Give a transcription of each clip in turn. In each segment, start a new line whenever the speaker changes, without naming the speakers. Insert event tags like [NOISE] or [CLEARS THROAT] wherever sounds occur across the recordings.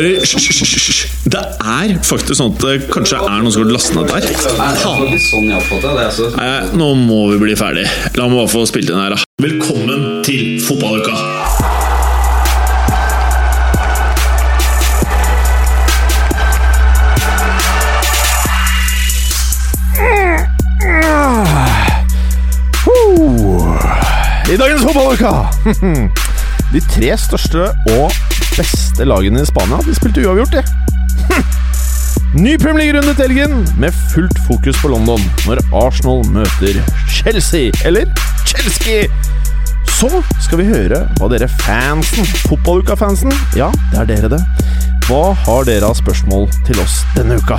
hører Hysj. Det er faktisk sånn at det kanskje er noen som har lastet ned der.
Sånn. Altså.
Nei, nå må vi bli ferdig. La meg bare få spilt inn her, da. Velkommen til fotballuka!
I dagens fotballuke! [LAUGHS] De tre største og beste lagene i Spania De spilte uavgjort, de. Ny Premier League-runde til helgen, med fullt fokus på London når Arsenal møter Chelsea. Eller Chelsea! Så skal vi høre hva dere fansen, fotballuka-fansen, ja, det er dere det. Hva har dere av spørsmål til oss denne uka?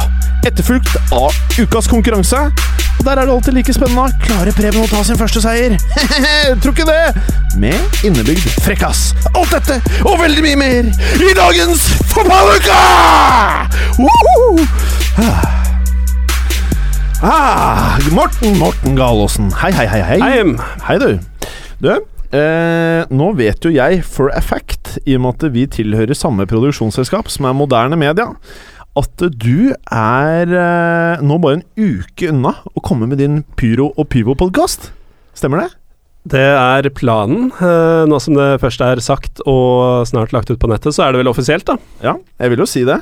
Etterfulgt av ukas konkurranse. Og der er det alltid like spennende. Klarer Preben å ta sin første seier? [LAUGHS] Tror ikke det! Med innebygd frekkas. Alt dette og veldig mye mer i dagens Fotballuka! Woohoo! Ah, Morten Morten Galaasen. Hei, hei, hei. Hei,
Hei.
hei du. Du, eh, nå vet jo jeg for a fact, i og med at vi tilhører samme produksjonsselskap, som er Moderne Media, at du er eh, nå bare en uke unna å komme med din Pyro og Pyvo-podkast. Stemmer det?
Det er planen. Eh, Nå som det først er sagt og snart lagt ut på nettet, så er det vel offisielt, da.
Ja, jeg vil jo si det.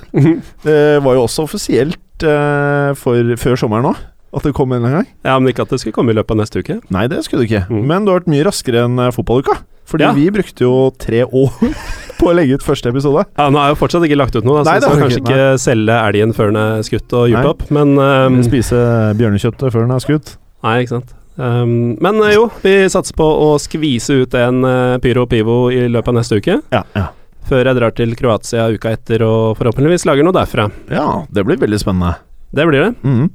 Det var jo også offisielt eh, for, før sommeren òg, at det kom en eller annen gang.
Ja, Men ikke at det skulle komme i løpet av neste uke.
Nei, det skulle du ikke.
Mm.
Men du har vært mye raskere enn eh, fotballuka. Fordi
Ja.
vi brukte jo tre år [LAUGHS] på å legge ut første episode.
Ja, Nå er jo fortsatt ikke lagt ut noe, så
det
vi skal kanskje
ikke.
ikke selge elgen før den er skutt og gjort opp, men um,
Spise bjørnekjøttet før den er skutt.
Nei, ikke sant. Um, men eh, jo, vi satser på å skvise ut en uh, pyro pivo i løpet av neste uke.
Ja, ja.
Før jeg drar til Kroatia uka etter og forhåpentligvis lager noe derfra.
ja, det blir veldig spennende.
Det blir det.
Mhm.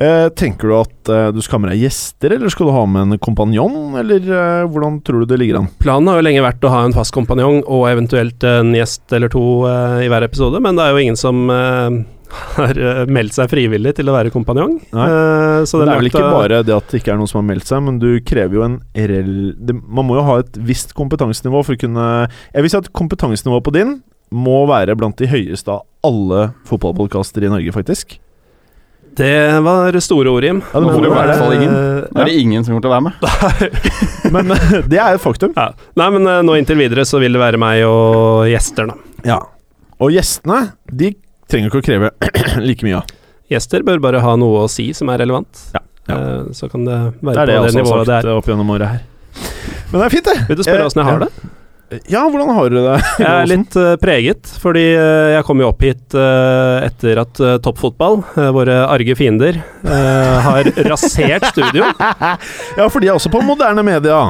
Eh, tenker du at eh, du skal ha med deg gjester, eller skal du ha med en kompanjong, eller eh, hvordan tror du det ligger an?
Planen har jo lenge vært å ha en fast kompanjong og eventuelt en gjest eller to eh, i hver episode, men det er jo ingen som eh, [LAUGHS] har eh, meldt seg frivillig til å være kompanjong. Eh, så
det er vel ikke bare det at det ikke er noen som har meldt seg, men du krever jo en rel... Det, man må jo ha et visst kompetansenivå for å kunne Jeg vil si at kompetansenivået på din må være blant de høyeste av alle fotballpodkaster i Norge, faktisk.
Det var store ord, Jim.
Ja, det må
jo i hvert fall ingen. Da er det ingen som kommer til å være med. [LAUGHS]
Men det er et faktum.
ja. Nei, men eh, nå inntil videre så vil det være meg og gjester, da.
Ja. Og gjestene, de trenger ikke å kreve [CLEARS THROAT] like mye av.
Gjester bør bare ha noe å si som er relevant.
Ja, ja.
Eh, så kan det
Det
være
er det
på det
også har
nivået det
sagt
er.
opp gjennom året her. Men det er fint, det.
Vil du spørre åssen jeg har det?
Ja, hvordan har du det? [LAUGHS]
Jeg er litt uh, preget, fordi uh, jeg kom jo opp hit uh, etter at toppfotball, våre arge fiender, har [LAUGHS] rasert studio.
Ja, for de er også på moderne media.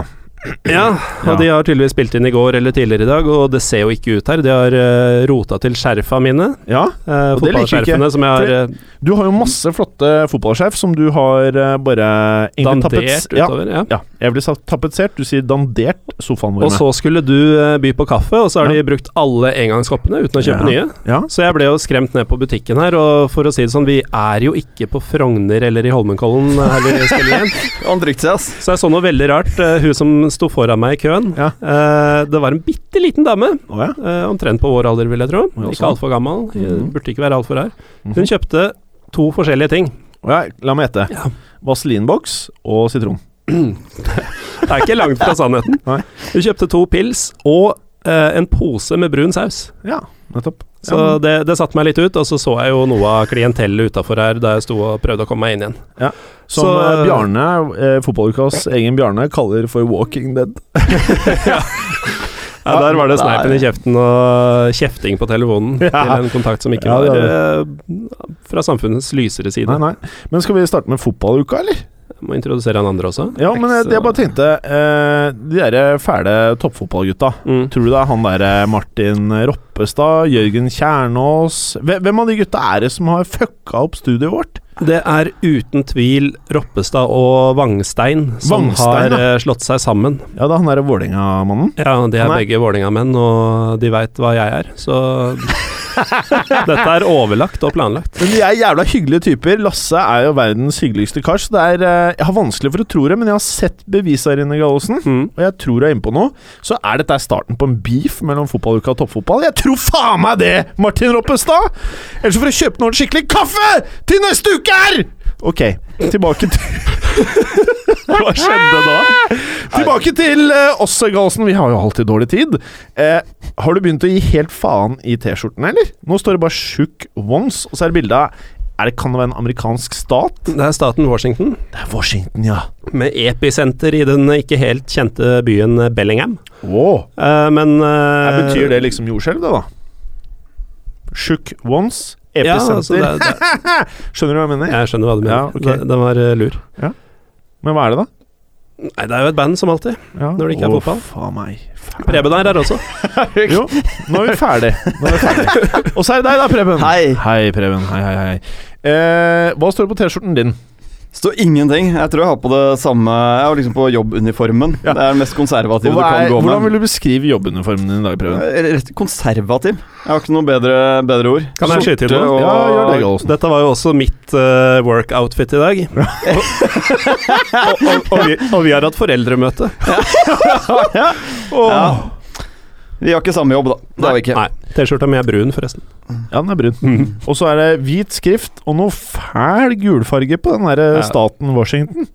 Ja, [CLEARS THROAT] og
Ja.
de har tydeligvis spilt inn i går eller tidligere i dag, og det ser jo ikke ut her. De har uh, rota til skjerfa mine.
Ja,
Uh,
Og det liker ikke,
som jeg har uh,
Du har jo masse flotte fotballskjerf som du har uh, bare
dandert utover. Ja.
ja, jeg ville sagt tapetsert. Du sier dandert sofaen vår
Og så skulle du by på kaffe, og så har
Ja.
de brukt alle engangskoppene uten å kjøpe nye.
Ja.
Så jeg ble jo skremt ned på butikken her, og for å si det sånn, vi er jo ikke på Frogner eller i Holmenkollen her vi spiller igjen. [LAUGHS] Så jeg så noe veldig rart. hun som sto foran meg i køen,
Ja.
eh, det var en bitte liten dame.
oh, ja.
eh, omtrent på vår alder, vil jeg tro.
Ja,
ikke
sånn.
altfor gammel.
Mhm.
Burde ikke være altfor rar.
Mhm.
Hun kjøpte to forskjellige ting.
Oh, ja, La meg gjette.
Ja.
Vaselinboks og sitron. [CLEARS THROAT]
Det er ikke langt fra sannheten.
Nei.
Hun kjøpte to pils og eh, en pose med brun saus.
Ja, nettopp.
Så
ja,
det, det satte meg litt ut, og så så jeg jo noe av klientellet utafor her da jeg sto og prøvde å komme meg inn igjen.
som
så-
uh, Bjarne, eh, fotballukas egen Bjarne, kaller for Walking Dead. [LAUGHS]
Ja, der var det sneipen i kjeften og kjefting på telefonen
Ja.
til en kontakt som ikke
Ja,
var eh, fra samfunnets lysere side.
Nei, nei. Men skal vi starte med fotballuka, eller?
Jeg må introdusere han andre også.
Ja, men jeg, jeg bare tenkte eh, De der fæle toppfotballgutta.
Mm.
Tror du det er han derre Martin Roppestad, Jørgen Kjernås Hvem hvem av de gutta er det som har fucka opp studioet vårt?
Det er uten tvil Roppestad og Vangstein som
Vangstein,
har ja. slått seg sammen.
Ja, det er han derre Vålerenga-mannen.
Ja, de er
er-
begge Vålerenga-menn, og de veit hva jeg er, så [LAUGHS] Dette er overlagt og planlagt.
Men de er jævla hyggelige typer. Lasse er jo verdens hyggeligste kar. Så det er, eh, jeg har vanskelig for å tro det, men jeg har sett bevis her inne, Gallosen.
Mm.
Og jeg tror jeg er inne på noe. Så er dette starten på en beef mellom fotballuka og toppfotball. Jeg tror faen meg det, Martin Roppestad! Ellers får du kjøpe noe skikkelig kaffe til neste uke her! Ok, tilbake til [LAUGHS] [LAUGHS]
Hva skjedde da? [LAUGHS]
Tilbake til uh, oss, Galsen. Vi har jo alltid dårlig tid. Uh, har du begynt å gi helt faen i T-skjortene, eller? Nå står det bare 'Shook Once', og så er det bilde av er det, Kan det være en amerikansk stat?
Det er staten Washington,
Det er Washington, ja.
med episenter i den ikke helt kjente byen Bellingham.
Wow.
Uh, men
uh, betyr det liksom jordskjelv, det, da? Shook once,
Ja, altså det, det, [LAUGHS]
Skjønner du hva jeg mener?
jeg skjønner hva du mener.
Ja, ok.
Det- Den var lur. lur.
Men hva er det, da?
Nei, det er jo et band som alltid.
Ja.
Når det ikke er fotball.
Faen meg. Faen.
Preben her er også. [LAUGHS]
Jo, nå er vi ferdig. Nå er vi ferdig. [LAUGHS] Og så er det deg, da, Preben.
Hei.
Hei, Preben. Hei, hei, hei. Eh, hva står det på T-skjorten din?
Står ingenting. Jeg tror jeg har på det samme Jeg har liksom på jobbuniformen.
Ja.
Det er den mest konservative
er,
du kan gå med.
hvordan vil du beskrive jobbuniformen din i dag, Preben?
Eh, Rett konservativ. Jeg har ikke noe bedre, bedre ord.
Kan jeg skyte inn
det?
noe?
og-
Ja, gjør det,
Dette var jo også mitt uh, work-outfit i dag. [LAUGHS] og, og, og, vi, og vi har hatt foreldremøte.
ja. [LAUGHS] ja. Vi har ikke samme jobb, da. Det har vi ikke.
Nei, T-skjorta mi er brun, forresten.
Ja, den er brun. Og så er det hvit skrift og noe fæl gulfarge på den der
Ja.
staten Washington.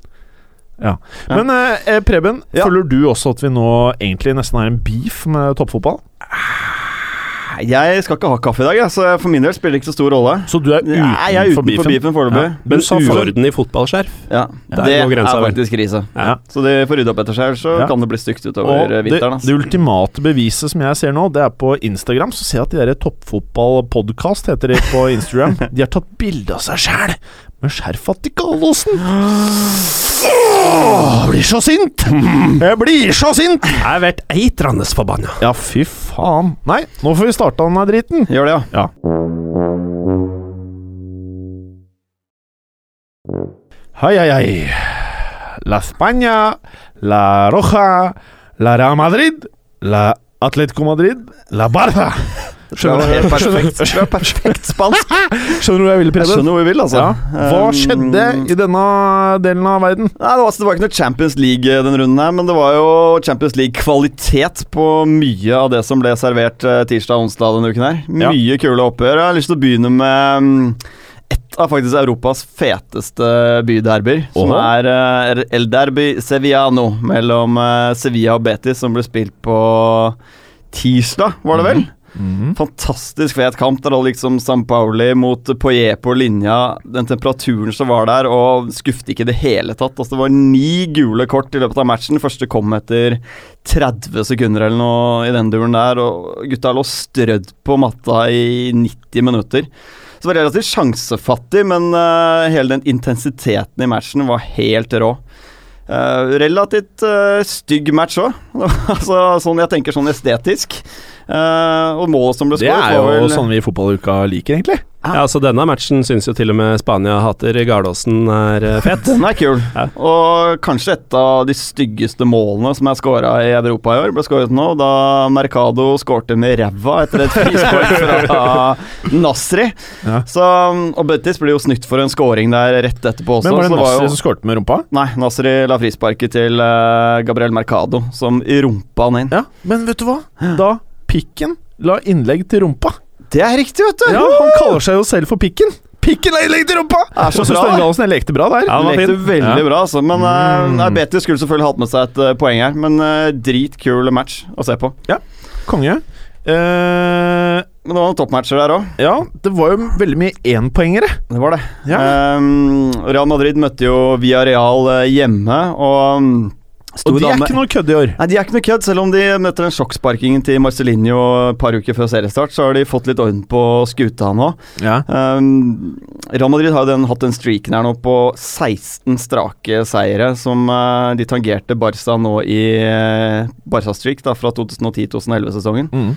Ja.
Ja.
Men eh, Preben,
Ja.
føler du også at vi nå egentlig nesten er en beef med toppfotball?
Jeg skal ikke ha kaffe i dag, jeg, så for min del spiller det ikke så stor rolle.
Så du er utenfor
uten
beefen?
beefen foreløpig.
Ja.
Men
Du sa
uorden i fotballskjerf
Ja, det er faktisk krise.
Ja.
Så de får rydde opp etter seg, så
Ja.
kan det bli stygt utover
og
vinteren. altså.
det ultimate beviset som jeg ser nå, det er på Instagram. Så ser jeg at de der Toppfotballpodkast heter de på Instagram. [LAUGHS] De har tatt bilde av seg sjæl med skjerfa til Gallosen. [GASPS] Åh, Jeg blir så sint! Jeg blir så sint!
Jeg blir eitrende forbanna.
Ja, fy faen. Nei, nå får vi starta denne driten.
Gjør det, ja.
Ja. Hei, hei, hei. La España, la Roja, la Real Madrid, la Atletico Madrid, la Barca.
Det du? perfekt, perfekt spansk. [LAUGHS]
Skjønner du hva jeg vil,
Jeg skjønner hvor jeg vil, altså.
Ja. Hva
Um,
skjedde i denne delen av verden?
Nei, det, var, altså, det var ikke noe Champions League eh, denne runden her, men det var jo Champions League-kvalitet på mye av det som ble servert eh, tirsdag og onsdag denne uken her.
Ja.
Mye kule oppgjør. Jeg har lyst til å begynne med mm, et av faktisk Europas feteste byderbyer, som er eh, El Derby Sevillano mellom Sevilla og Betis, som ble spilt på tirsdag, var det vel? Fantastisk fet kamp. Der hadde liksom Pauli mot Poyet på linja. Den temperaturen som var der, og skuffet ikke i det hele tatt. Altså, det var ni gule kort i løpet av matchen. Første kom etter 30 sekunder eller noe i den duren der. Og gutta lå strødd på matta i 90 minutter. Så det var relativt sjansefattig, men uh, hele den intensiteten i matchen var helt rå. Uh, relativt uh, stygg match òg. [LAUGHS] altså, sånn jeg tenker sånn estetisk. Eh, og målet som ble skåret,
Det
er
jo
vel
sånn vi i fotballuka liker, egentlig.
Ja, altså Denne matchen syns jo til og med Spania hater Gardåsen er fett. [LAUGHS]
Den er kul.
Ja.
Og kanskje et av de styggeste målene som er skåra i Europa i år, ble skåret nå, da Mercado skårte med ræva etter et frispark fra [LAUGHS] Nasri.
Ja.
Så, og Betis ble jo snytt for en scoring der rett etterpå også.
Men var det
så
Nasri
jo-
som skårte med rumpa?
Nei, Nasri la frisparket til eh, Gabriel Mercado, som rumpa han inn.
Ja, men vet du hva? Da Pikken la innlegg til rumpa.
Det er riktig, vet du!
Ja, han kaller seg jo selv for Pikken. Pikken la innlegg til rumpa!
Er så bra,
Stein
da.
Gallosen, lekte bra der.
Ja, han
Lekte veldig
Ja.
bra, altså. Men uh, Betty skulle selvfølgelig hatt med seg et uh, poeng her. Men uh, dritkul match å se på.
Ja, Konge. Uh,
Men det var noen toppmatcher der òg.
ja, det var jo veldig mye énpoengere.
Det var det.
Ja.
Ehm, Real Madrid møtte jo Via Real hjemme, og um, sto
Og de er ikke noe kødd i år.
Nei, De er ikke noe kødd, selv om de møter den sjokksparkingen til Marcelinho et par uker før seriestart, så har de fått litt orden på skuta nå.
Ja.
Um, Real Madrid har jo den, hatt den streaken her nå på 16 strake seire, som uh, de tangerte Barca nå i uh, Barca-streak da, fra 2010-2011-sesongen.
Mm.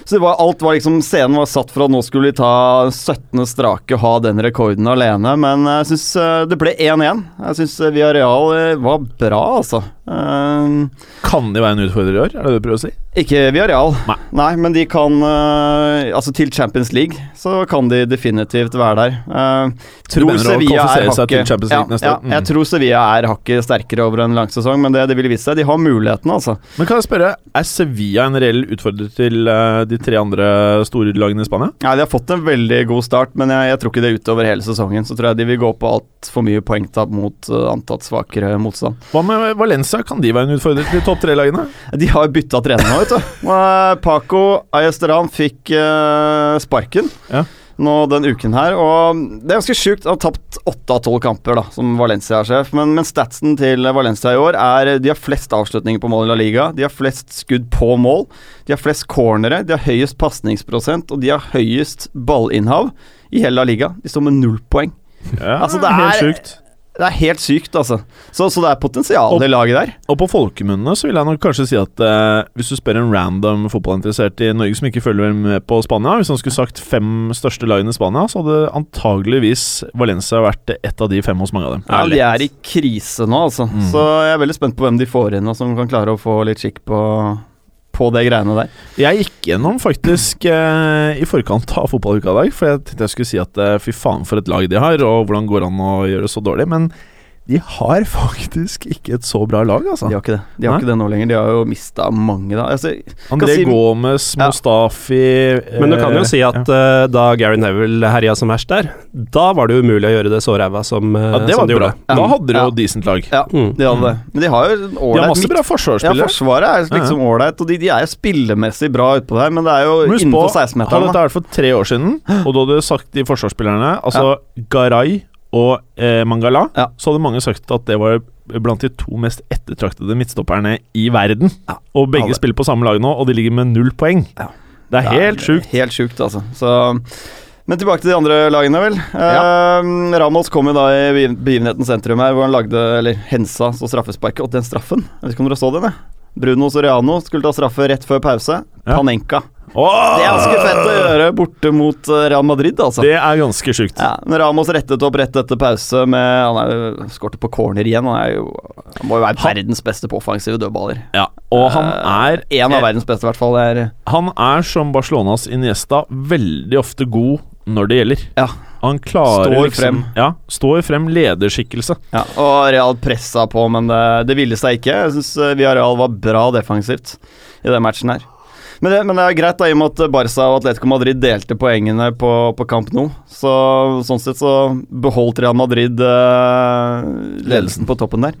Så det var, alt var liksom Scenen var satt for at nå skulle de ta 17. strake og ha den rekorden alene, men jeg syns det ble 1-1. Jeg syns Via Real var bra, altså. Eh,
Kan de være en utfordrer i år, er det det du prøver å si?
ikke Villarreal,
Nei.
nei, men de kan uh, Altså til Champions League så kan de definitivt være der. Uh, tror Sevilla er hakket ja, ja.
Mm.
Jeg tror Sevilla er hakket sterkere over en lang sesong, men det, det vil vise seg. De har mulighetene, altså.
Men kan jeg spørre, er Sevilla en reell utfordrer til uh, de tre andre store lagene i Spania?
Ja, De har fått en veldig god start, men jeg, jeg tror ikke det er utover hele sesongen. Så tror jeg de vil gå på altfor mye poengtap mot antatt svakere motstand.
Hva med Valencia, kan de være en utfordrer til topp tre-lagene?
De har bytta trener nå, vet du. [LAUGHS] Og Paco Ayesteran fikk eh, sparken
Ja.
nå den uken her. Og det er ganske sjukt. Han har tapt åtte av tolv kamper da, som Valencia-sjef. Men, men statsen til Valencia i år er de har flest avslutninger på mål i La Liga. De har flest skudd på mål. De har flest cornere. De har høyest pasningsprosent, og de har høyest ballinnhav i hele La Liga. De står med null poeng.
Ja,
Altså, det
helt
er-
sjukt.
Det er helt sykt, altså. Så, så det er potensial i laget der.
Og på folkemunne så vil jeg nok kanskje si at eh, hvis du spør en random fotballinteressert i Norge som ikke følger med på Spania Hvis han skulle sagt fem største lagene i Spania, så hadde antageligvis Valencia vært et av de fem hos mange av dem.
Ja, De er i krise nå, altså.
Mm.
Så jeg er veldig spent på hvem de får inn, og som kan klare å få litt skikk på, på det greiene der.
Jeg gikk gjennom faktisk eh, i forkant av fotballuka i dag, for jeg tenkte jeg skulle si at eh, fy faen for et lag de har, og hvordan går det an å gjøre det så dårlig. Men de har faktisk ikke et så bra lag, altså.
De har ikke det De har
Nei.
ikke det nå lenger. De har jo mista mange, da. Altså,
André
si-
Gomez,
Ja.
Mustafi
Men du kan jo
eh,
si at eh, da Gary Neville herja som verst der, da var det umulig å gjøre det så ræva som, eh,
Ja, det
som
var
de
bra.
gjorde.
Da hadde de jo
Ja.
decent lag.
ja,
Mm.
de hadde det. Men de har jo ålreit
De har masse
bra
bra
Ja,
forsvarsspillere.
Forsvaret er liksom ålreit, og de, de er jo spillemessig bra utpå der, men det er jo innenfor 16-meteren.
dette
da.
vært for tre år siden, og du hadde sagt de forsvarsspillerne, altså Garay og eh, Mangala,
Ja.
så hadde mange sagt at det var blant de to mest ettertraktede midtstopperne i verden.
Ja.
Og begge
Alle.
spiller på samme lag nå, og de ligger med null poeng.
Ja.
Det er helt sjukt.
Helt sjukt, altså. Så men tilbake til de andre lagene, vel. Eh, Ramos kom jo da i begiv- begivenhetens sentrum her, hvor han lagde, eller hensa, så straffesparket. Og den straffen, jeg vet ikke om dere så den? jeg? Bruno Soriano skulle ta straffe rett før pause.
Ja.
Panenka.
Åh!
Det er ganske fett å gjøre borte mot eh, Real Madrid, altså.
Det er ganske sjukt.
Ja, men Ramos rettet opp rett etter pause med Han er jo skårte på corner igjen. Han, er jo, han må jo være verdens beste på offensive dødballer.
Ja, og han er
Eh, En av verdens beste, i hvert fall.
Han er som Barcelonas Iniesta, veldig ofte god når det gjelder.
Ja.
Han klarer
Står
liksom
frem.
Ja, står frem lederskikkelse.
Ja, og Real pressa på, men det, det ville seg ikke. Jeg syns Villarreal var bra defensivt i den matchen her. Men det, men det er greit, da, i og med at Barca og Atletico Madrid delte poengene på, på Camp Nou. Så sånn sett så beholdt Real Madrid eh, ledelsen på toppen der.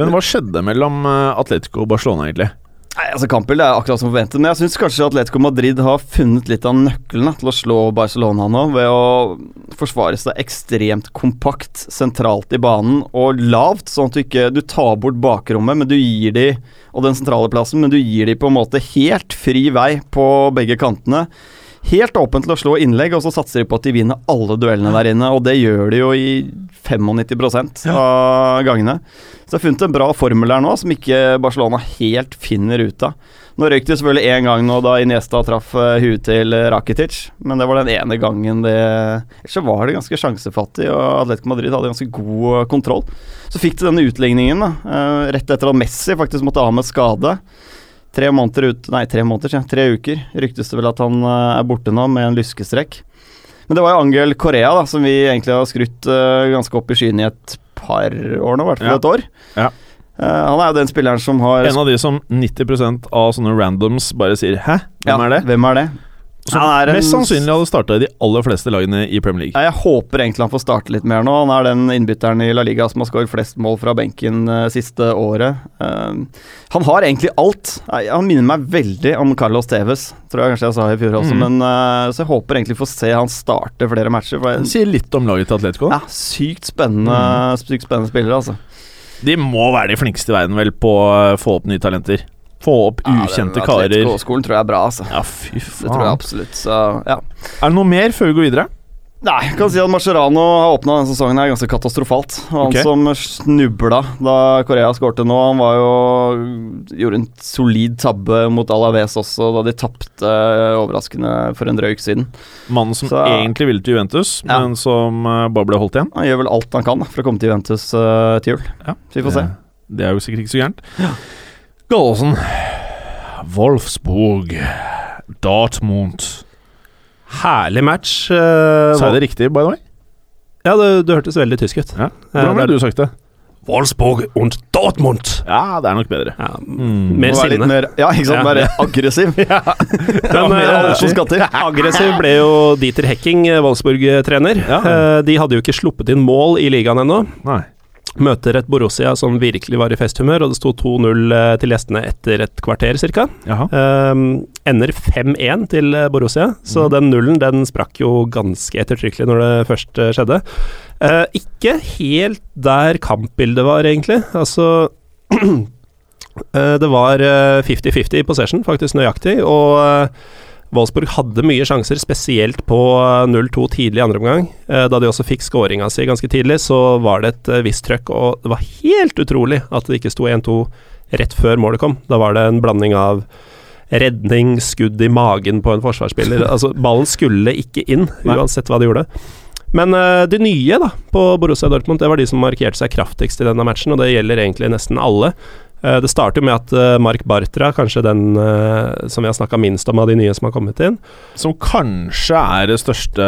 Men hva skjedde mellom eh, Atletico og Barcelona, egentlig?
Nei, altså Kampbildet er akkurat som forventet, men jeg syns kanskje Atletico Madrid har funnet litt av nøkkelen til å slå Barcelona nå, ved å forsvare seg ekstremt kompakt sentralt i banen og lavt, sånn at du ikke du tar bort bakrommet, men du gir de og den sentrale plassen, men du gir de på en måte helt fri vei på begge kantene. Helt åpen til å slå innlegg, og så satser de på at de vinner alle duellene der inne. Og det gjør de jo i 95% av gangene. Så jeg har funnet en bra formel her nå, som ikke Barcelona helt finner ut av. Nå røyk det selvfølgelig én gang nå da Iniesta traff eh, huet til Rakitic, men det var den ene gangen det Ellers så var det ganske sjansefattig, og Atletico Madrid hadde ganske god eh, kontroll. Så fikk de denne utligningen, da, eh, rett etter at Messi faktisk måtte av med skade. Tre måneder ut Nei, tre måneder, sier. Tre uker. Ryktes det vel at han eh, er borte nå med en lyskestrekk. Men det var jo Angel Korea da, som vi egentlig har skrutt uh, ganske opp i skyene i et par år nå, i hvert fall
Ja.
et år.
Ja.
Uh, han er jo den spilleren som har
En av de som 90% av sånne randoms bare sier 'hæ, hvem
Ja,
er det?'
Hvem er det?
Som
en-
mest sannsynlig hadde starta i de aller fleste lagene i Premier League.
Jeg håper egentlig han får starte litt mer nå. Han er den innbytteren i La Liga som har skåret flest mål fra benken uh, siste året. Uh, han har egentlig alt. Han minner meg veldig om Carlos Tevez, tror jeg kanskje jeg sa i fjor også.
Mm.
Men, uh, så jeg håper egentlig få se han starte flere matcher. For
sier litt om laget til Atletico.
ja, sykt spennende,
Mm.
sykt spennende spillere, altså.
De må være de flinkeste i verden vel på å få opp nye talenter. Få opp ukjente karer.
Atletico-skolen tror jeg er bra, altså.
Ja, fy faen.
Det tror jeg absolutt. Så ja.
Er det noe mer før vi går videre?
Nei, jeg kan si at Mascherano har åpna denne sesongen her ganske katastrofalt. Han
okay.
som snubla da Korea skårte nå, han var jo Gjorde en solid tabbe mot Alaves også, da de tapte overraskende for en drøy uke siden.
Mannen som
Så-
egentlig ville til Juventus,
Ja.
men som eh, bare ble holdt igjen.
Han gjør vel alt han kan for å komme til Juventus uh, til jul.
Ja.
Så vi får se.
Det, er jo sikkert ikke så gærent. Gallosen. Wolfsburg. Dortmund.
Herlig match. Uh,
Sa jeg det riktig, by the way?
Ja, det, det hørtes veldig tysk ut.
Ja. Hvordan ville du sagt det?
Wolfsburg und Dortmund.
Ja, det er nok bedre.
Ja,
Mm.
mer sinne.
mer, ja, ikke sant.
Ja.
Være aggressiv. [LAUGHS]
Men,
mer
eh. [LAUGHS] Aggressiv ble jo Dieter Hecking, eh, Wolfsburg-trener.
Ja.
Eh, De hadde jo ikke sluppet inn mål i ligaen ennå.
Nei.
Møter et Borussia som virkelig var i festhumør, og det sto 2-0 eh, til gjestene etter et kvarter ca. Um, ender 5-1 til eh, Borussia, så den nullen den sprakk jo ganske ettertrykkelig når det først eh, skjedde. Uh, ikke helt der kampbildet var, egentlig. Altså uh, [CLEARS THROAT] Det var eh, 50-50 i possession, faktisk nøyaktig, og eh, Wolfsburg hadde mye sjanser, spesielt på eh, 0-2 tidlig i andre omgang. Eh, Da de også fikk skåringa si ganske tidlig, så var det et eh, visst trøkk, og det var helt utrolig at det ikke sto 1-2 rett før målet kom. Da var det en blanding av redning, skudd i magen på en forsvarsspiller. [LAUGHS] altså, ballen skulle ikke inn, uansett hva de gjorde. Men eh, de nye da, på Borussia Dortmund, det var de som markerte seg kraftigst i denne matchen, og det gjelder egentlig nesten alle. Eh, det starter jo med at eh, Mark Bartra, kanskje den eh, som vi har snakka minst om av de nye som har kommet inn,
Som kanskje er det største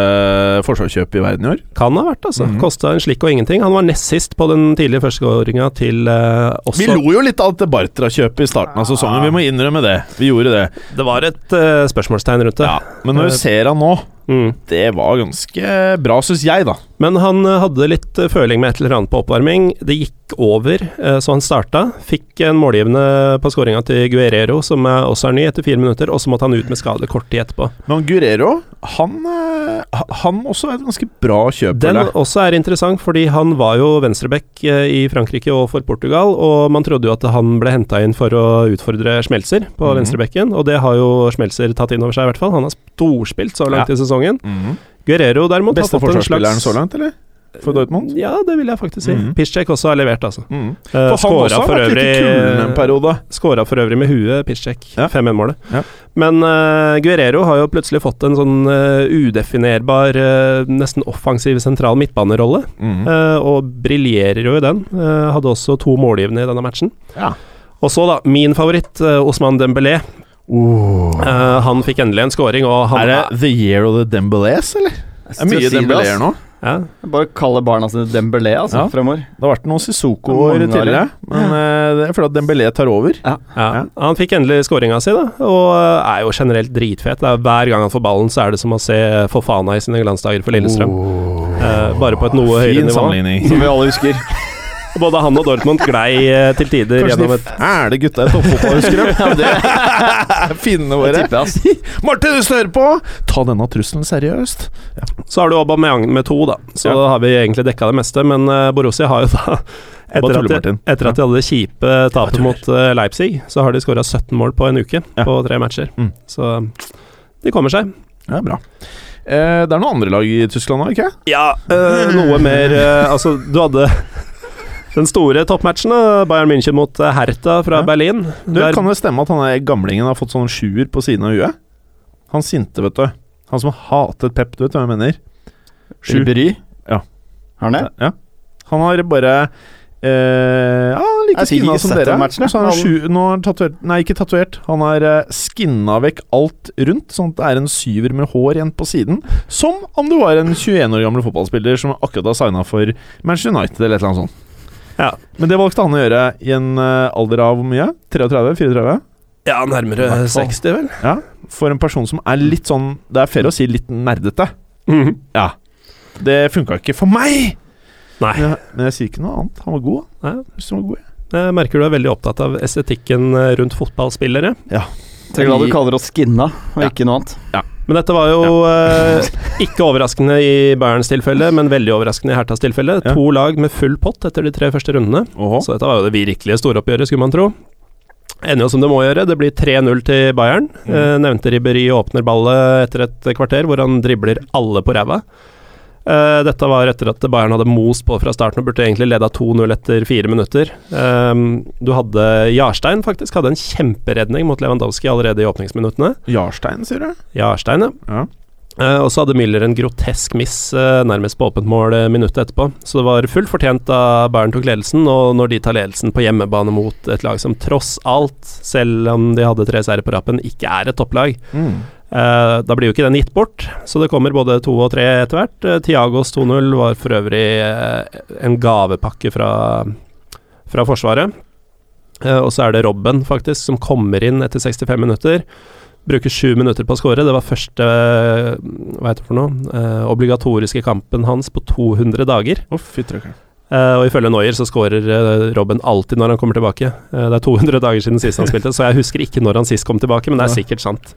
forsvarskjøpet i verden i år.
kan ha vært, altså.
Mhm.
Kosta en slikk og ingenting. Han var nest sist på den tidlige førsteåringa til uh, også
Vi lo jo litt av dette Bartra-kjøpet i starten av sesongen, vi må innrømme det. Vi gjorde det.
Det var et uh, spørsmålstegn rundt det.
Ja, Men når vi ser han nå,
Mm.
det var ganske bra, syns jeg, da.
Men han eh, hadde litt eh, føling med et eller annet på oppvarming. Det gikk over, eh, så han starta. Fikk en målgivende på skåringa til Guerrero, som også er ny, etter fire minutter, og så måtte han ut med skade kort tid etterpå.
Men Guerrero, han, han også er et ganske bra kjøp.
Den
eller?
også er interessant, fordi han var jo venstreback eh, i Frankrike og for Portugal, og man trodde jo at han ble henta inn for å utfordre Schmelzer på
Mhm.
venstrebekken, og det har jo Schmelzer tatt inn over seg, i hvert fall. Han har storspilt så langt
Ja.
i sesongen.
Mhm.
Guerrero derimot
Beste forsvarsspilleren så langt, eller? For Dortmund?
Ja, det vil jeg faktisk si.
Mhm.
Piszczek også har levert, altså.
Mm.
Eh,
For han
skåra for øvrig for øvrig med huet, Piszczek.
Ja.
5-1-målet.
Ja.
Men uh, Guerrero har jo plutselig fått en sånn uh, udefinerbar, uh, nesten offensiv sentral midtbanerolle, eh, og briljerer jo i den. Eh, hadde også to målgivende i denne matchen.
Ja.
Og så, da, min favoritt, Osman Dembélé. Eh, han fikk endelig en scoring, og han
Er det The Year of the Dembélés, eller? Det er mye
Si
Dembélé nå.
Ja,
Bare kalle barna sine Dembélé, altså,
Ja.
fremover.
Det har vært noen Sissoko
Mange
år tidligere, men eh, det er fordi at Dembélé tar over.
Ja,
Ja.
Han fikk endelig skåringa si, da, og eh, er jo generelt dritfet. Det er Hver gang han får ballen, så er det som å se Fofana i sine glansdager for Lillestrøm. Eh, bare på et noe høyere
Fin
nivå.
sammenligning.
Som vi alle husker. [LAUGHS]
Både han og Dortmund glei eh, til tider
Kanskje
gjennom
de
et
fæle gutta i toppfotball husker [LAUGHS] det.
Ja, [LAUGHS] det
Finnene våre. [LAUGHS] Martin, hvis du hører på, ta denne trusselen seriøst.
Så har du Aubameyang med to, da. Så
Ja.
da har vi egentlig dekka det meste. Men eh, Borussia har jo da etter at, de, etter at de hadde det kjipe tapet mot eh, Leipzig, så har de skåra 17 mål på en uke
Ja.
på tre matcher.
Mm.
Så de kommer seg.
Ja, bra. Eh, det er noen andre lag i Tyskland òg, ikke
Ja, eh, noe mer eh, Altså, du hadde den store toppmatchen, Bayern München mot eh, Hertha fra
Ja.
Berlin.
Du,
Der-
Kan det stemme at han er gamlingen har fått sånn sjuer på siden av huet? Han sinte, vet du. Han som hatet Pep, du vet hva jeg mener? Sju.
Ribéry?
Ja.
Har han det?
Ja. Han har bare eh, Ja, han er like
Jeg fikk
skinna som
sett
dere.
matchen.
Så han har sju, nå har han tatovert Nei, ikke tatovert. Han har uh, skinna vekk alt rundt, sånn at det er en syver med hår igjen på siden. Som om du var en 21 år gammel fotballspiller som akkurat har signa for Manchester United eller et eller annet sånt.
Ja.
Men det valgte han å gjøre i en eh, alder av hvor mye? 33? 34?
ja, nærmere
I hvert fall.
60, vel.
Ja. For en person som er litt sånn Det er fair å si litt nerdete.
Mhm.
Ja. Det funka ikke for meg!
Nei.
Men jeg, men jeg sier ikke noe annet. Han var god. Nei. Han var god, ja.
Jeg merker du er veldig opptatt av estetikken eh, rundt fotballspillere. Ja.
Så glad du kaller oss skinna, og
Ja.
ikke noe annet.
Men dette var jo eh, ikke overraskende i Bayerns tilfelle, men veldig overraskende i Hertas tilfelle.
Ja.
To lag med full pott etter de tre første rundene.
Oho.
Så dette var jo det virkelige storoppgjøret, skulle man tro. Ender jo som det må gjøre. Det blir 3-0 til Bayern.
Mm.
Eh, nevnte Ribberi åpner ballet etter et kvarter, hvor han dribler alle på ræva. Eh, dette var etter at Bayern hadde most på fra starten og burde egentlig leda 2-0 etter fire minutter. Um, du hadde Jarstein faktisk hadde en kjemperedning mot Lewandowski allerede i åpningsminuttene.
Jarstein, sier du?
Jarstein, ja.
Ja.
Uh, og så hadde Müller en grotesk miss uh, nærmest på åpent mål minuttet etterpå. Så det var fullt fortjent da Bayern tok ledelsen, og når de tar ledelsen på hjemmebane mot et lag som tross alt, selv om de hadde tre seire på rappen, ikke er et topplag,
Mm.
Eh, da blir jo ikke den gitt bort. Så det kommer både to og tre etter hvert. Eh, Tiagos 2-0 var for øvrig eh, en gavepakke fra, fra Forsvaret. Og så er det Robben, faktisk, som kommer inn etter 65 minutter. Bruker sju minutter på å skåre. Det var første hva heter det for noe, obligatoriske kampen hans på 200 dager.
Å,
Eh, og ifølge Noyer så skårer uh, Robben alltid når han kommer tilbake. Uh, det er 200 dager siden sist han spilte, så jeg husker ikke når han sist kom tilbake, men det er sikkert sant.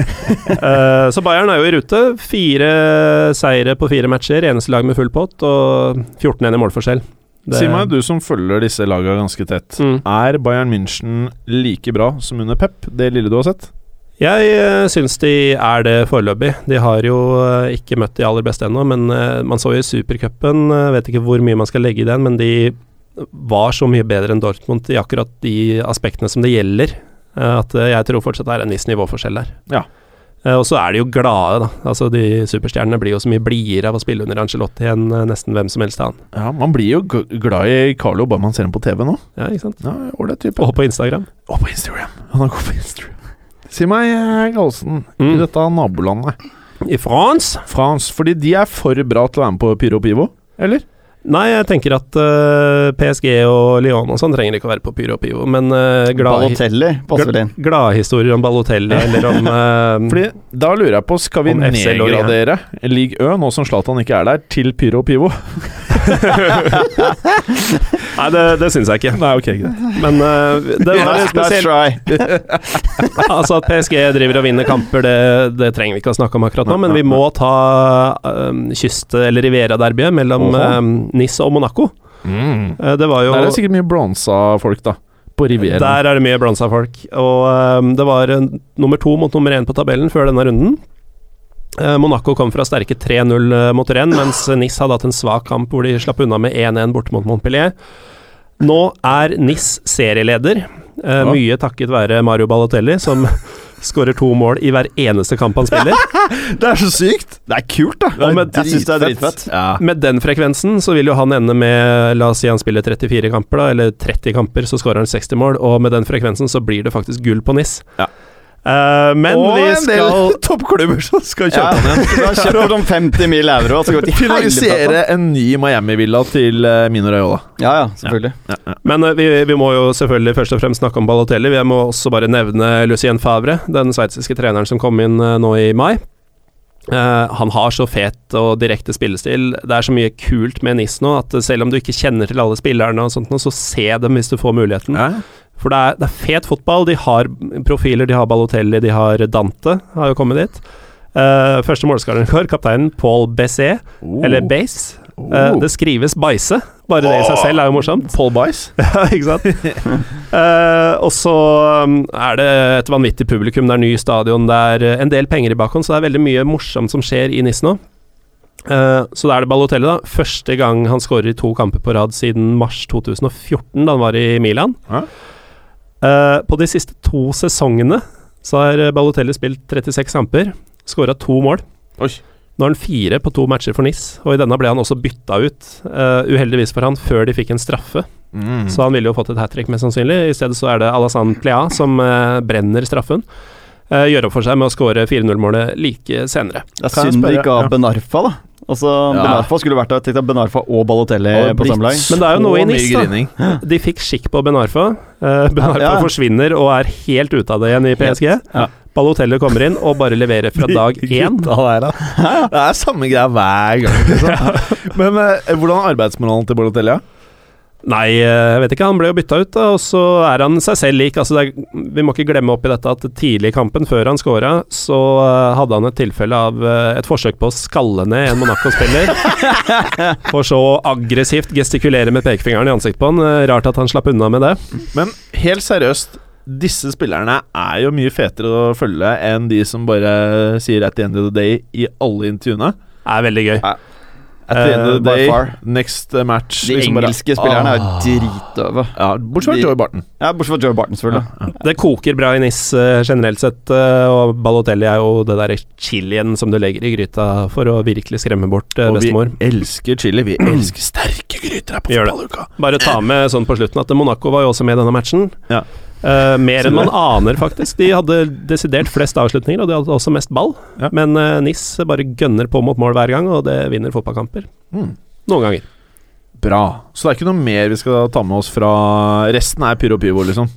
Eh, så Bayern er jo i rute. Fire seire på fire matcher, eneste lag med full pott, og 14-1 i målforskjell. Det-
Si meg, du som følger disse lagene ganske tett.
Mm.
Er Bayern München like bra som under Pep, det lille du har sett?
Jeg uh, syns de er det foreløpig. De har jo eh, ikke møtt de aller beste ennå, men eh, man så jo i supercupen, vet ikke hvor mye man skal legge i den, men de var så mye bedre enn Dortmund i akkurat de aspektene som det gjelder, eh, at eh, jeg tror fortsatt det er en viss nivåforskjell der.
Ja.
Eh, og så er de jo glade, da. Altså De superstjernene blir jo så mye blidere av å spille under Angelotti enn eh, nesten hvem som helst annen.
Ja, Man blir jo glad i Carlo bare man ser ham på TV nå.
Ja, ikke sant?
Ja.
Og på Instagram.
Og på Instagram. Han er god på Instagram. Si meg, Galsen, Galsen, i
Mm.
dette nabolandet
I France
France, fordi de er for bra til å være med på Pyro Pivo, eller?
Nei, jeg tenker at uh, PSG og Lyon og sånn trenger ikke å være på Pyro og Pivo, men uh, glad,
Balotelli passer vel inn.
gladhistorier om Balotelli [LAUGHS] eller om uh,
Fordi da lurer jeg på, skal vi nedgradere League Ø, nå som Zlatan ikke er der, til Pyro og Pivo? [LAUGHS]
Nei, det, det syns jeg ikke.
Nei, ok, greit.
Men uh, det var spesielt
try. [LAUGHS]
Altså At PSG driver og vinner kamper, det, det trenger vi ikke å snakke om akkurat nå, men vi må ta um, kyst- eller Rivera-derbyet mellom um, Nis og Monaco.
Mm.
Eh, det var jo
Der er det sikkert mye bronsa folk, da. På Rivieren.
Der er det mye blansa folk. Og um, det var uh, nummer to mot nummer én på tabellen før denne runden. Uh, Monaco kom fra sterke 3-0 uh, mot Rennes, mens Nice hadde hatt en svak kamp hvor de slapp unna med 1-1 borte mot Montpellier. Nå er Nice serieleder,
uh,
mye takket være Mario Balotelli, som skårer to mål i hver eneste kamp han spiller. [LAUGHS]
Det er så sykt! Det er kult, da.
Er med-
Jeg syns det er dritfett.
Ja.
Med den frekvensen så vil jo han ende med La oss si han spiller 34 kamper, da, eller 30 kamper, så skårer han 60 mål, og med den frekvensen så blir det faktisk gull på NIS.
Ja.
Eh, men
og
vi
en del [LAUGHS] toppklubber som skal
Ja,
kjøpe den.
igjen. [LAUGHS] har kjøpt om 50 mil euro, Altså så går det til helvete.
Finansiere en ny Miami-villa til uh, Mino Raiola.
Ja, ja, selvfølgelig.
Men uh, vi, vi må jo selvfølgelig først og fremst snakke om Balotelli. Vi må også bare nevne Lucien Favre, den sveitsiske treneren som kom inn nå i mai. Eh, han har så fet og direkte spillestil. Det er så mye kult med NIS nå at selv om du ikke kjenner til alle spillerne, og sånt, så se dem hvis du får muligheten. For det er, det er fet fotball. De har profiler. De har Balotelli, de har Dante, har jo kommet dit. Uh, første målskåreren i går, kapteinen Paul Besset,
Oh.
eller Base. Eh, det skrives Beise. Bare det i seg selv er jo morsomt.
Paul Bice. [LAUGHS]
Ja, ikke sant? uh, [LAUGHS] og så um, er det et vanvittig publikum, det er ny stadion, det er eh, en del penger i bakhånd, så det er veldig mye morsomt som skjer i NIS nå. Uh, så da er det Balotelli, da. Første gang han skårer i to kamper på rad siden mars 2014, da han var i Milan.
Ja.
Eh, på de siste to sesongene så har Balotelli spilt 36 kamper, skåra to mål.
Oi.
Nå har han fire på to matcher for NIS, og i denne ble han også bytta ut, uh, uheldigvis for han, før de fikk en straffe.
Mm.
Så han ville jo fått et hat trick, mest sannsynlig. I stedet så er det Alassane Plea som uh, brenner straffen. Uh, gjør opp for seg med å skåre 4-0-målet like senere.
Det er
jeg
synd de
ga.
Benarfa, da. Altså,
Ja.
Benarfa skulle vært der. Tenk deg Benarfa og Balotelli på samme lag.
Men det er jo noe i NIS, da. [LAUGHS] De fikk skikk på Benarfa. Eh, Benarfa
Ja, ja.
forsvinner og er helt ute av det igjen i PSG.
Ja.
Balotelli kommer inn og bare leverer fra [LAUGHS] dag én. [LAUGHS]
Det er samme greia hver gang, liksom. Men eh, hvordan er arbeidsmoralen til Balotelli? Ja?
Nei, eh, jeg vet ikke. Han ble jo bytta ut, da, og så er han seg selv lik. Altså, er, vi må ikke glemme oppi dette at tidlig i kampen, før han scora, så eh, hadde han et tilfelle av eh, et forsøk på å skalle ned en Monaco-spiller. [LAUGHS] For så aggressivt gestikulere med pekefingeren i ansiktet på han. Rart at han slapp unna med det.
Men helt seriøst, disse spillerne er jo mye fetere å følge enn de som bare sier 'at the end of the day' i alle intervjuene.
Det er veldig gøy.
At the end of the
by
day,
far.
next uh, match
De
liksom bare-
engelske spillerne er
Ah.
dritdøve.
Ja, Bortsett fra Joy Barton.
Ja, Bortsett fra Joy Barton, selvfølgelig.
Det koker bra i NIS eh, generelt sett, eh, og Balotelli er jo det der chilien som du legger i gryta for å virkelig skremme bort bestemor
Og vi elsker chili. Vi elsker sterke gryter her på fotballuka.
Bare ta med sånn på slutten at Monaco var jo også med i denne matchen.
Ja.
Eh, mer enn man aner, faktisk. De hadde desidert flest avslutninger, og de hadde også mest ball.
Ja.
Men uh, NIS bare gønner på mot mål hver gang, og det vinner fotballkamper.
Mm.
Noen ganger.
Bra. Så det er ikke noe mer vi skal ta med oss fra Resten er pyro pyro liksom.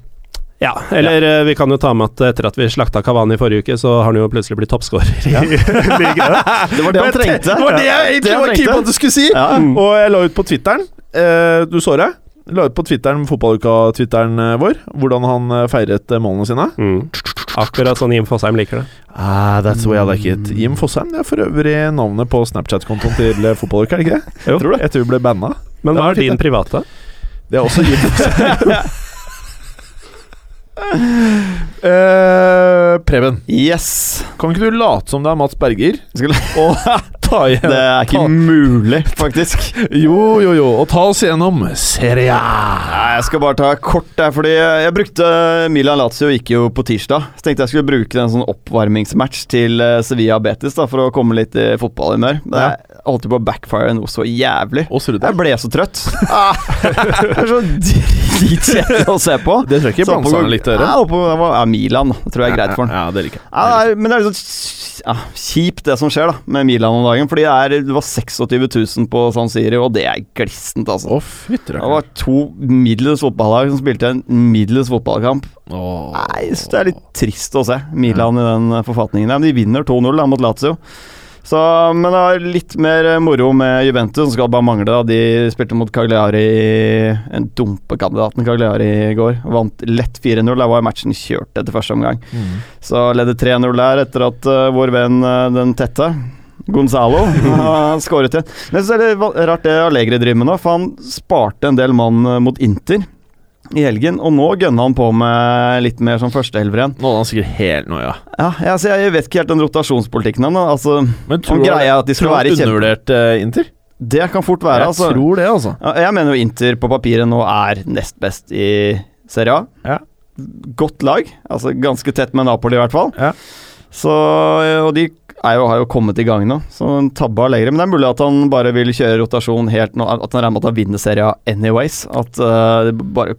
Ja, eller ja. vi kan jo ta med at etter at vi slakta Kavani i forrige uke, så har han jo plutselig blitt toppskårer Ja. [LAUGHS]
Det var det han trengte.
Det var det jeg egentlig var keen på at du skulle si!
Ja.
Og jeg la ut på Twitteren. Eh, du så det? Jeg La ut på Twitteren, fotballuka-twitteren eh, vår, hvordan han eh, feiret eh, målene sine.
Mm. Akkurat sånn Jim Fosheim liker det.
Ah, that's the way I like it. Jim Fosheim det er for øvrig navnet på Snapchat-kontoen til fotballuka, er det ikke det?
Jo.
Tror det Etter vi ble banna.
Men hva er din private?
Det er også Jim Fosheim. [LAUGHS] [LAUGHS] Eh, Preben,
Yes.
kan ikke du late som det er Mats Berger
Skal, [LAUGHS]
og ta igjen
det er ikke
ta,
mulig, faktisk. [LAUGHS]
Jo, jo, jo. Og ta oss gjennom Serie A.
Nei, Jeg skal bare ta kort der, fordi jeg brukte Milan Lazio gikk jo på tirsdag. Så tenkte jeg skulle bruke en sånn oppvarmingsmatch til eh, Sevilla Betis da, for å komme litt i fotballhumør. Det holdt jo på å backfire noe så jævlig.
Og
Jeg ble så trøtt. Det er så dritkjedelig å se på.
Det tror jeg ikke
Så han
litt likte.
Ja, oppå- ja, Milan. Tror jeg er greit for han.
Ja, det liker jeg.
Men det er litt sånn ja, kjipt det som skjer da med Milan om dagen. Fordi det, er, det var 26 000 på San Siro, og det er glissent, altså.
Å, fytter,
Det var to middels fotballag som spilte en middels fotballkamp.
Åh.
Nei, Det er litt trist å se Milan i den forfatningen. Ja, Men de vinner 2-0 da, mot Lazio. Så, men det var litt mer eh, moro med Juventus, som skal bare mangle. da De spilte mot Cagliari, en dumpekandidaten Cagliari i går. Vant lett 4-0. Der var matchen kjørt etter første omgang.
Mm.
Så ledde 3-0 der etter at uh, vår venn uh, den tette Gonzalo [LAUGHS] har skåret igjen. Men så er det rart det Allegri driver med nå, for han sparte en del mann mot Inter i helgen, og nå gønner han på med litt mer som førsteelver igjen.
Nå er han sikkert helt noia.
Ja, jeg, altså, jeg vet ikke helt den rotasjonspolitikken hans. Altså,
Men
tror er at de skal
tror
være
han
kjempe...
undervurdert eh, Inter?
Det kan fort være,
jeg
altså.
tror det, altså.
Ja, Jeg mener jo Inter på papiret nå er nest best i Serie A.
Ja.
Godt lag. Altså ganske tett med Napoli, i hvert fall.
Ja.
Så, og de er jo, har jo kommet i gang nå, så en tabbe Allegri. Men det er mulig at han bare vil kjøre rotasjon helt nå, at han regner med at han vinner Serie A anyways. At uh, det bare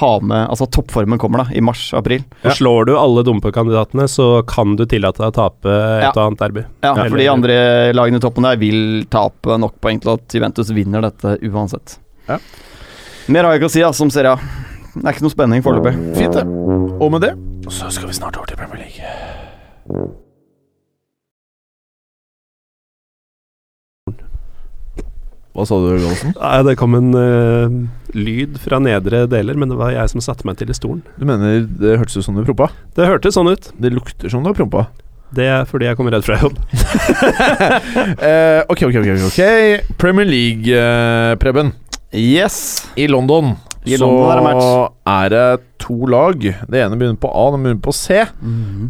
ha med Altså toppformen kommer da, i mars-april.
Ja. Slår du alle dumpekandidatene, så kan du tillate deg å tape et
Ja.
og annet derby.
Ja,
Eller-
for de andre lagene i toppen der vil tape nok poeng til at Juventus vinner dette uansett.
Ja.
Mer har jeg ikke å si altså, om Serie A. Det er ikke noe spenning foreløpig.
Fint, det. Og med det så skal vi snart over til Premier League. Hva sa du, Gallosen?
Nei, det kom en uh, lyd fra nedre deler, men det var jeg som satte meg til i stolen.
Du mener det hørtes ut som du prompa?
Det hørtes sånn ut.
Det lukter som du har prompa.
Det er fordi jeg kommer redd fra jobb. [LAUGHS]
eh, ok, ok, ok. ok Premier League, uh, Preben.
Yes.
I London
I
så
London er det
er det to lag. Det ene begynner på A, det begynner på C.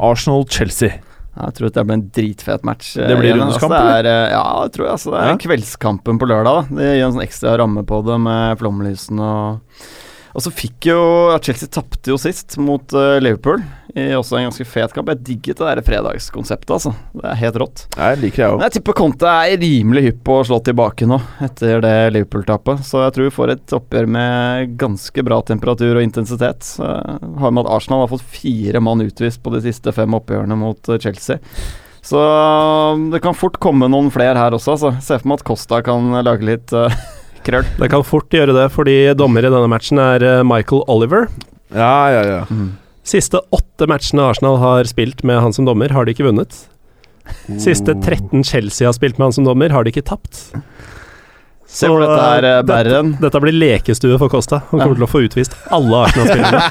Arsenal-Chelsea.
Jeg tror det blir en dritfet match.
Det blir rundens
altså, det er, eh, Ja, det tror jeg. Altså, det er
Ja.
kveldskampen på lørdag. Da. Det gir en sånn ekstra ramme på det med flomlysene og Og så fikk jo Chelsea tapte jo sist mot uh, Liverpool i også en ganske fet kamp. Jeg digget det der fredagskonseptet, altså. Det er helt rått.
Jeg liker jeg
Men
òg.
jeg tipper Conte er rimelig hypp på å slå tilbake nå, etter det Liverpool-tapet. Så jeg tror vi får et oppgjør med ganske bra temperatur og intensitet. Så har med at Arsenal har fått fire mann utvist på de siste fem oppgjørene mot eh, Chelsea. Så um, det kan fort komme noen flere her også, altså. Se for meg at Costa kan lage litt uh, [LAUGHS] krøll.
Det kan fort gjøre det, fordi dommer i denne matchen er eh, Michael Oliver.
Ja, ja, ja.
Siste åtte matchene Arsenal har spilt med han som dommer, har de ikke vunnet. Siste 13 Chelsea har spilt med han som dommer, har de ikke tapt.
Se hvor dette her bæren. bærer en.
Dette blir lekestue for Costa. Han kommer til å få utvist alle Arsenal-spillerne.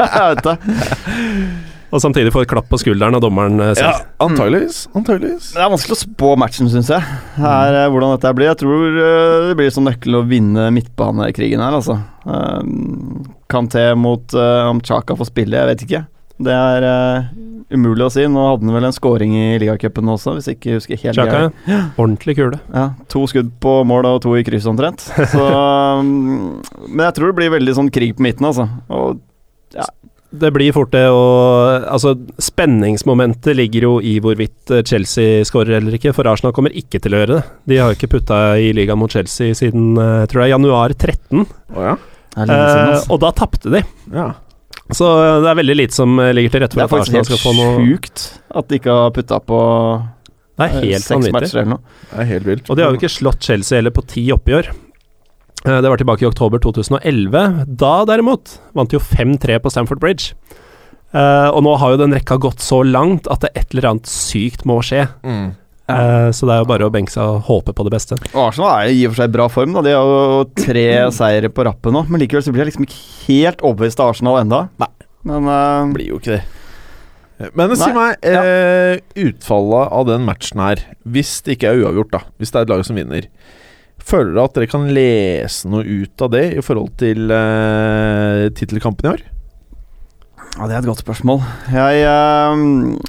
[LAUGHS] Og samtidig få et klapp på skulderen av dommeren selv.
ja antageligvis. Antageligvis.
Det er vanskelig å spå matchen, syns jeg. Her, eh, hvordan dette blir. Jeg tror eh, det blir som nøkkel å vinne midtbanekrigen her, altså. Kanté mot uh, om Chaka får spille, jeg vet ikke. Det er uh, umulig å si. Nå hadde han vel en scoring i ligacupen også, hvis jeg ikke husker helt
Chaka, ja. Ordentlig kule.
Ja, to skudd på mål og to i kryss omtrent. Så, um, [LAUGHS] men jeg tror det blir veldig sånn krig på midten, altså. Og
Det blir fort det, og altså, spenningsmomentet ligger jo i hvorvidt eh, Chelsea skårer eller ikke, for Arsenal kommer ikke til å gjøre det. De har jo ikke putta i ligaen mot Chelsea siden eh, jeg tror det er januar 13,
Oh, ja.
det er siden, altså.
uh, og da tapte de.
ja.
Så eh, det er veldig lite som eh, ligger til rette for
er
at
faktisk
Arsenal skal få
helt
noe
sjukt at de ikke har putta på
Det er
eh,
helt
seks
vanvittig.
matcher eller noe.
Det er helt vilt.
Og de har jo ikke slått Chelsea heller på ti oppgjør. Eh, Det var tilbake i oktober 2011. Da derimot vant de jo 5-3 på Stamford Bridge. Uh, og nå har jo den rekka gått så langt at det et eller annet sykt må skje.
Mm.
Eh, så det er jo bare å benke seg og håpe på det beste.
Og Arsenal er i og for seg i bra form. Da. De har jo tre seire på rappen nå, men likevel så blir jeg liksom ikke helt overbevist av Arsenal enda.
Nei.
Men uh,
Blir jo ikke det. Men si
Nei,
meg, eh, utfallet av den matchen her, hvis det ikke er uavgjort, da, hvis det er et lag som vinner, føler dere at dere kan lese noe ut av det i forhold til eh, tittelkampen i år?
Ja, Det er et godt spørsmål. Jeg, eh,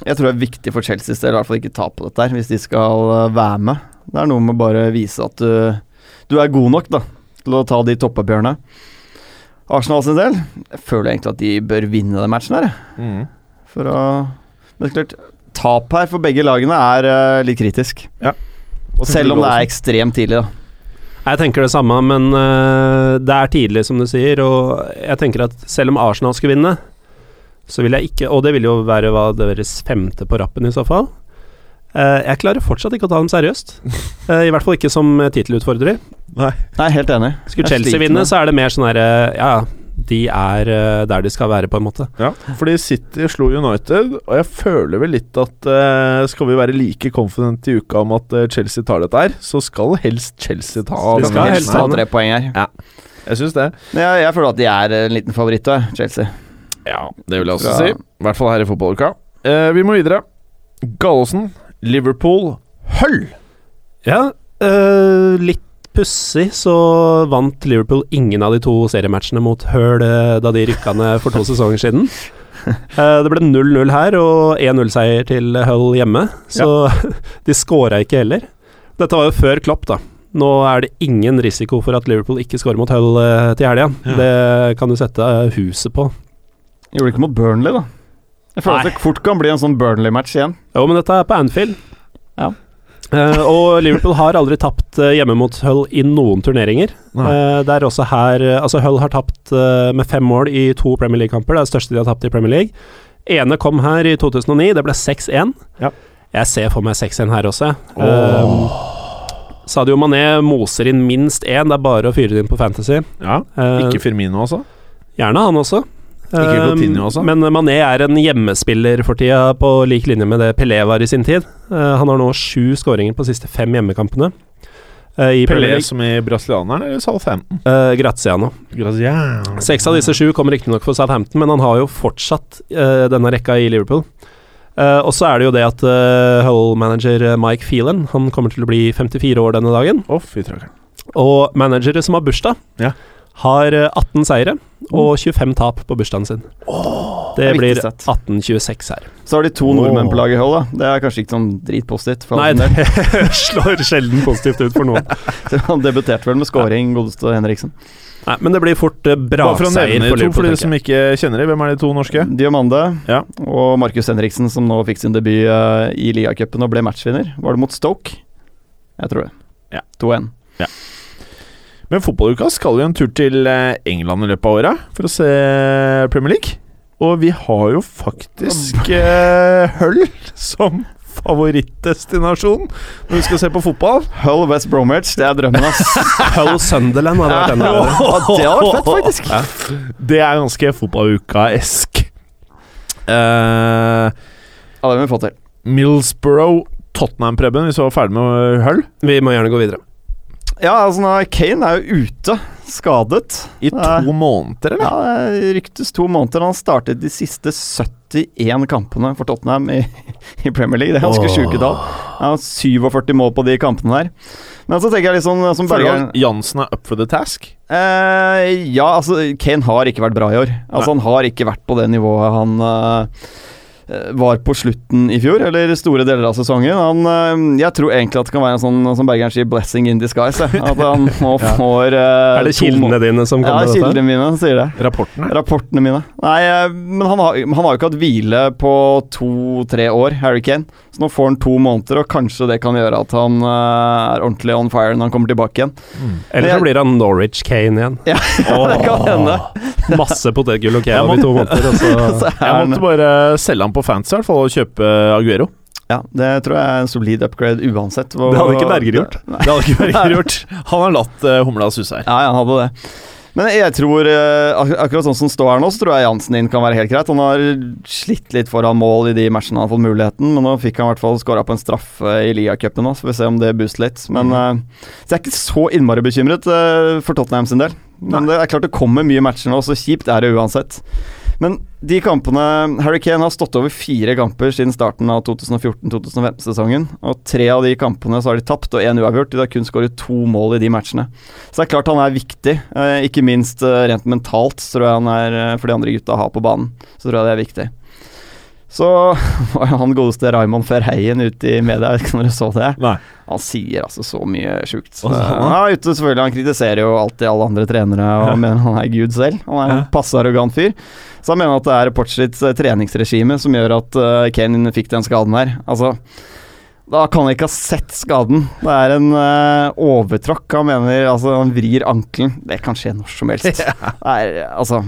jeg tror det er viktig for Chelseas del i hvert fall ikke ta på dette her, hvis de skal eh, være med. Det er noe med bare vise at du, du er god nok da, til å ta de toppoppgjørene. Arsenal sin del, jeg føler egentlig at de bør vinne den matchen her. Mm. For å Men klart, tap her for begge lagene er eh, litt kritisk. Selv om det er ekstremt tidlig, da.
Jeg tenker det samme, men eh, det er tidlig, som du sier. Og jeg tenker at selv om Arsenal skulle vinne, så vil jeg ikke Og det vil jo være hva deres femte på rappen, i så fall. Uh, jeg klarer fortsatt ikke å ta dem seriøst. Uh, [LAUGHS] I hvert fall ikke som tittelutfordrer.
Nei, helt enig.
Skulle Chelsea vinne, så er det mer sånn herre Ja, de er uh, der de skal være, på en måte.
Ja, fordi City slo United, og jeg føler vel litt at eh, skal vi være like confident i uka om at eh, Chelsea tar dette her, så skal helst Chelsea ta
De skal helst ta
tre poeng her.
Jeg syns det.
Jeg, jeg føler at de er en liten favoritt, Chelsea.
Ja, det vil jeg også
Fra-
si. I hvert fall her i fotballuka. Eh, vi må videre. Gallosen, Liverpool, Hull.
Ja, eh, litt pussig så vant Liverpool ingen av de to seriematchene mot Hull øh, da de rykka ned for to sesonger siden. [LAUGHS] Eh, det ble 0-0 her og 1-0-seier til Hull hjemme, så [LAUGHS] de scora ikke heller. Dette var jo før Klopp, da. Nå er det ingen risiko for at Liverpool ikke scorer mot Hull øh, til helga. Det kan du sette huset på.
Gjorde det ikke mot Burnley, da. Jeg føler at det fort kan bli en sånn Burnley-match igjen.
Jo, men dette er på Anfield.
Ja.
Eh, og Liverpool har aldri tapt eh, hjemme mot Hull i noen turneringer.
Nei.
Eh, det er også her eh, Altså, Hull har tapt eh, med fem mål i to Premier League-kamper. Det er det største de har tapt i Premier League. Ene kom her i 2009, det ble 6-1.
Ja.
Jeg ser for meg 6-1 her også. Eh, Sadio Mané moser inn minst én, det er bare å fyre det inn på Fantasy.
Ja, Ikke Firmino, også?
Gjerne han også.
Ikke
Eh,
Coutinho også?
Men Mané er en hjemmespiller for tida, på lik linje med det Pelé var i sin tid. Eh, han har nå sju skåringer på de siste fem hjemmekampene. eh, I
Pelé som i brasilianeren eller Southampton?
Uh, Graziano.
Graziano.
Seks av disse sju kommer riktignok for Southampton, men han har jo fortsatt uh, denne rekka i Liverpool. Uh, og så er det jo det at uh, Hull-manager Mike Phelan Han kommer til å bli 54 år denne dagen.
Oh.
Og managere som har bursdag,
Ja.
Har eh, 18 seire og 25 tap på bursdagen sin. det
det
blir
viktig sett.
1826 her.
Så har de to nordmenn på laget i Hull, da. Det er kanskje ikke sånn dritpositivt. For
Nei, det [LAUGHS] slår sjelden positivt ut for noen. [LAUGHS]
Han debuterte vel med scoring, godeste Henriksen.
Nei, men det blir fort
for å
brakseier
nevne
for
de for
Liverpool,
dere
tenker
som ikke kjenner dem. Hvem er de to norske?
Diamande
Ja.
og Markus Henriksen, som nå fikk sin debut eh, i ligacupen og ble matchvinner. Var det mot Stoke? Jeg tror det.
Ja.
2-1.
Men fotballuka skal jo en tur til eh, England i løpet av året for å se Premier League. Og vi har jo faktisk eh, Hull som favorittdestinasjon når vi skal se på fotball.
Hull West Bromwich, det er drømmen, ass. [LAUGHS]
Hull Sunderland hadde vært enda bedre.
Det hadde vært fett, faktisk.
Det er ganske fotballuka-esk. Eh,
Ja, det må vi få til.
Millsborough, Tottenham-Preben, hvis vi var ferdig med Hull.
Vi må gjerne gå videre.
Ja, altså, nå- Kane er jo ute, skadet.
I to måneder, eller?
Ja, det ryktes to måneder. Han startet de siste 71 kampene for Tottenham i, [LAUGHS] i Premier League. Det er ganske
oh.
sjuke tall. Har 47 mål på de kampene der. Men så tenker jeg litt sånn som
Føler du
Berger
Jansen er up for the task?
eh, Ja, altså, Kane har ikke vært bra i år. Altså, han har ikke vært på det nivået han eh, eh, var på slutten i fjor, eller store deler av sesongen. Han, eh, jeg tror egentlig at det kan være en sånn som Bergeren sier, 'blessing in disguise'. At han [LAUGHS] nå får eh,
Er det kildene dine som
Ja,
kommer med dette?
kildene mine sier det.
Rapportene.
Rapportene mine. Nei, eh, men han har, han har jo ikke hatt hvile på to-tre år, Harry Kane. Så nå får han to måneder, og kanskje det kan gjøre at han eh, er ordentlig on fire når han kommer tilbake igjen.
Eller så blir han Norwich Kane igjen.
Ja, [LAUGHS] det kan hende.
Masse potetgull og kebab i to måneder, og så [LAUGHS]
Så er
Jeg måtte bare selge han på fans i hvert fall å kjøpe Aguero.
Ja, det tror jeg er en solid upgrade uansett. hvor-
Det hadde ikke Berger gjort. [LAUGHS]
Det,
Det hadde ikke Berger [LAUGHS] gjort. Han har latt uh, humla suse her.
Ja, han hadde det. Men jeg tror, eh, ak akkurat sånn som står her nå, så tror jeg Jansen inn kan være helt greit. Han har slitt litt foran mål i de matchene han har fått muligheten, men nå fikk han i hvert fall skåra på en straffe i ligacupen nå, så får vi se om det booster litt. Men uh, Så jeg er ikke så innmari bekymret uh, for Tottenham sin del. Men det er klart det kommer mye matcher nå, så kjipt er det uansett. Men de kampene Harry Kane har stått over fire kamper siden starten av 2014-2015-sesongen. Og tre av de kampene så har de tapt, og én uavgjort. De har kun skåret to mål i de matchene. Så det er klart han er viktig. Eh, ikke minst eh, rent mentalt, tror jeg han er eh, for de andre gutta har på banen. Så tror jeg det er viktig. Så [LAUGHS] var han godeste Raymond Ferheien ute i media, jeg vet ikke om dere så det.
Nei.
Han sier altså så mye sjukt.
Hva han?
Ja, ute selvfølgelig, han kritiserer jo alltid alle andre trenere og [LAUGHS] mener han er gud selv. Han er en
Ja.
passe arrogant fyr. Så han mener at det er Portsits eh, treningsregime som gjør at eh, Kane fikk den skaden her. Altså, da kan han ikke ha sett skaden. Det er en uh, overtråkk. Han mener altså han vrir ankelen. Det kan skje når som helst. [LAUGHS] Det er, altså.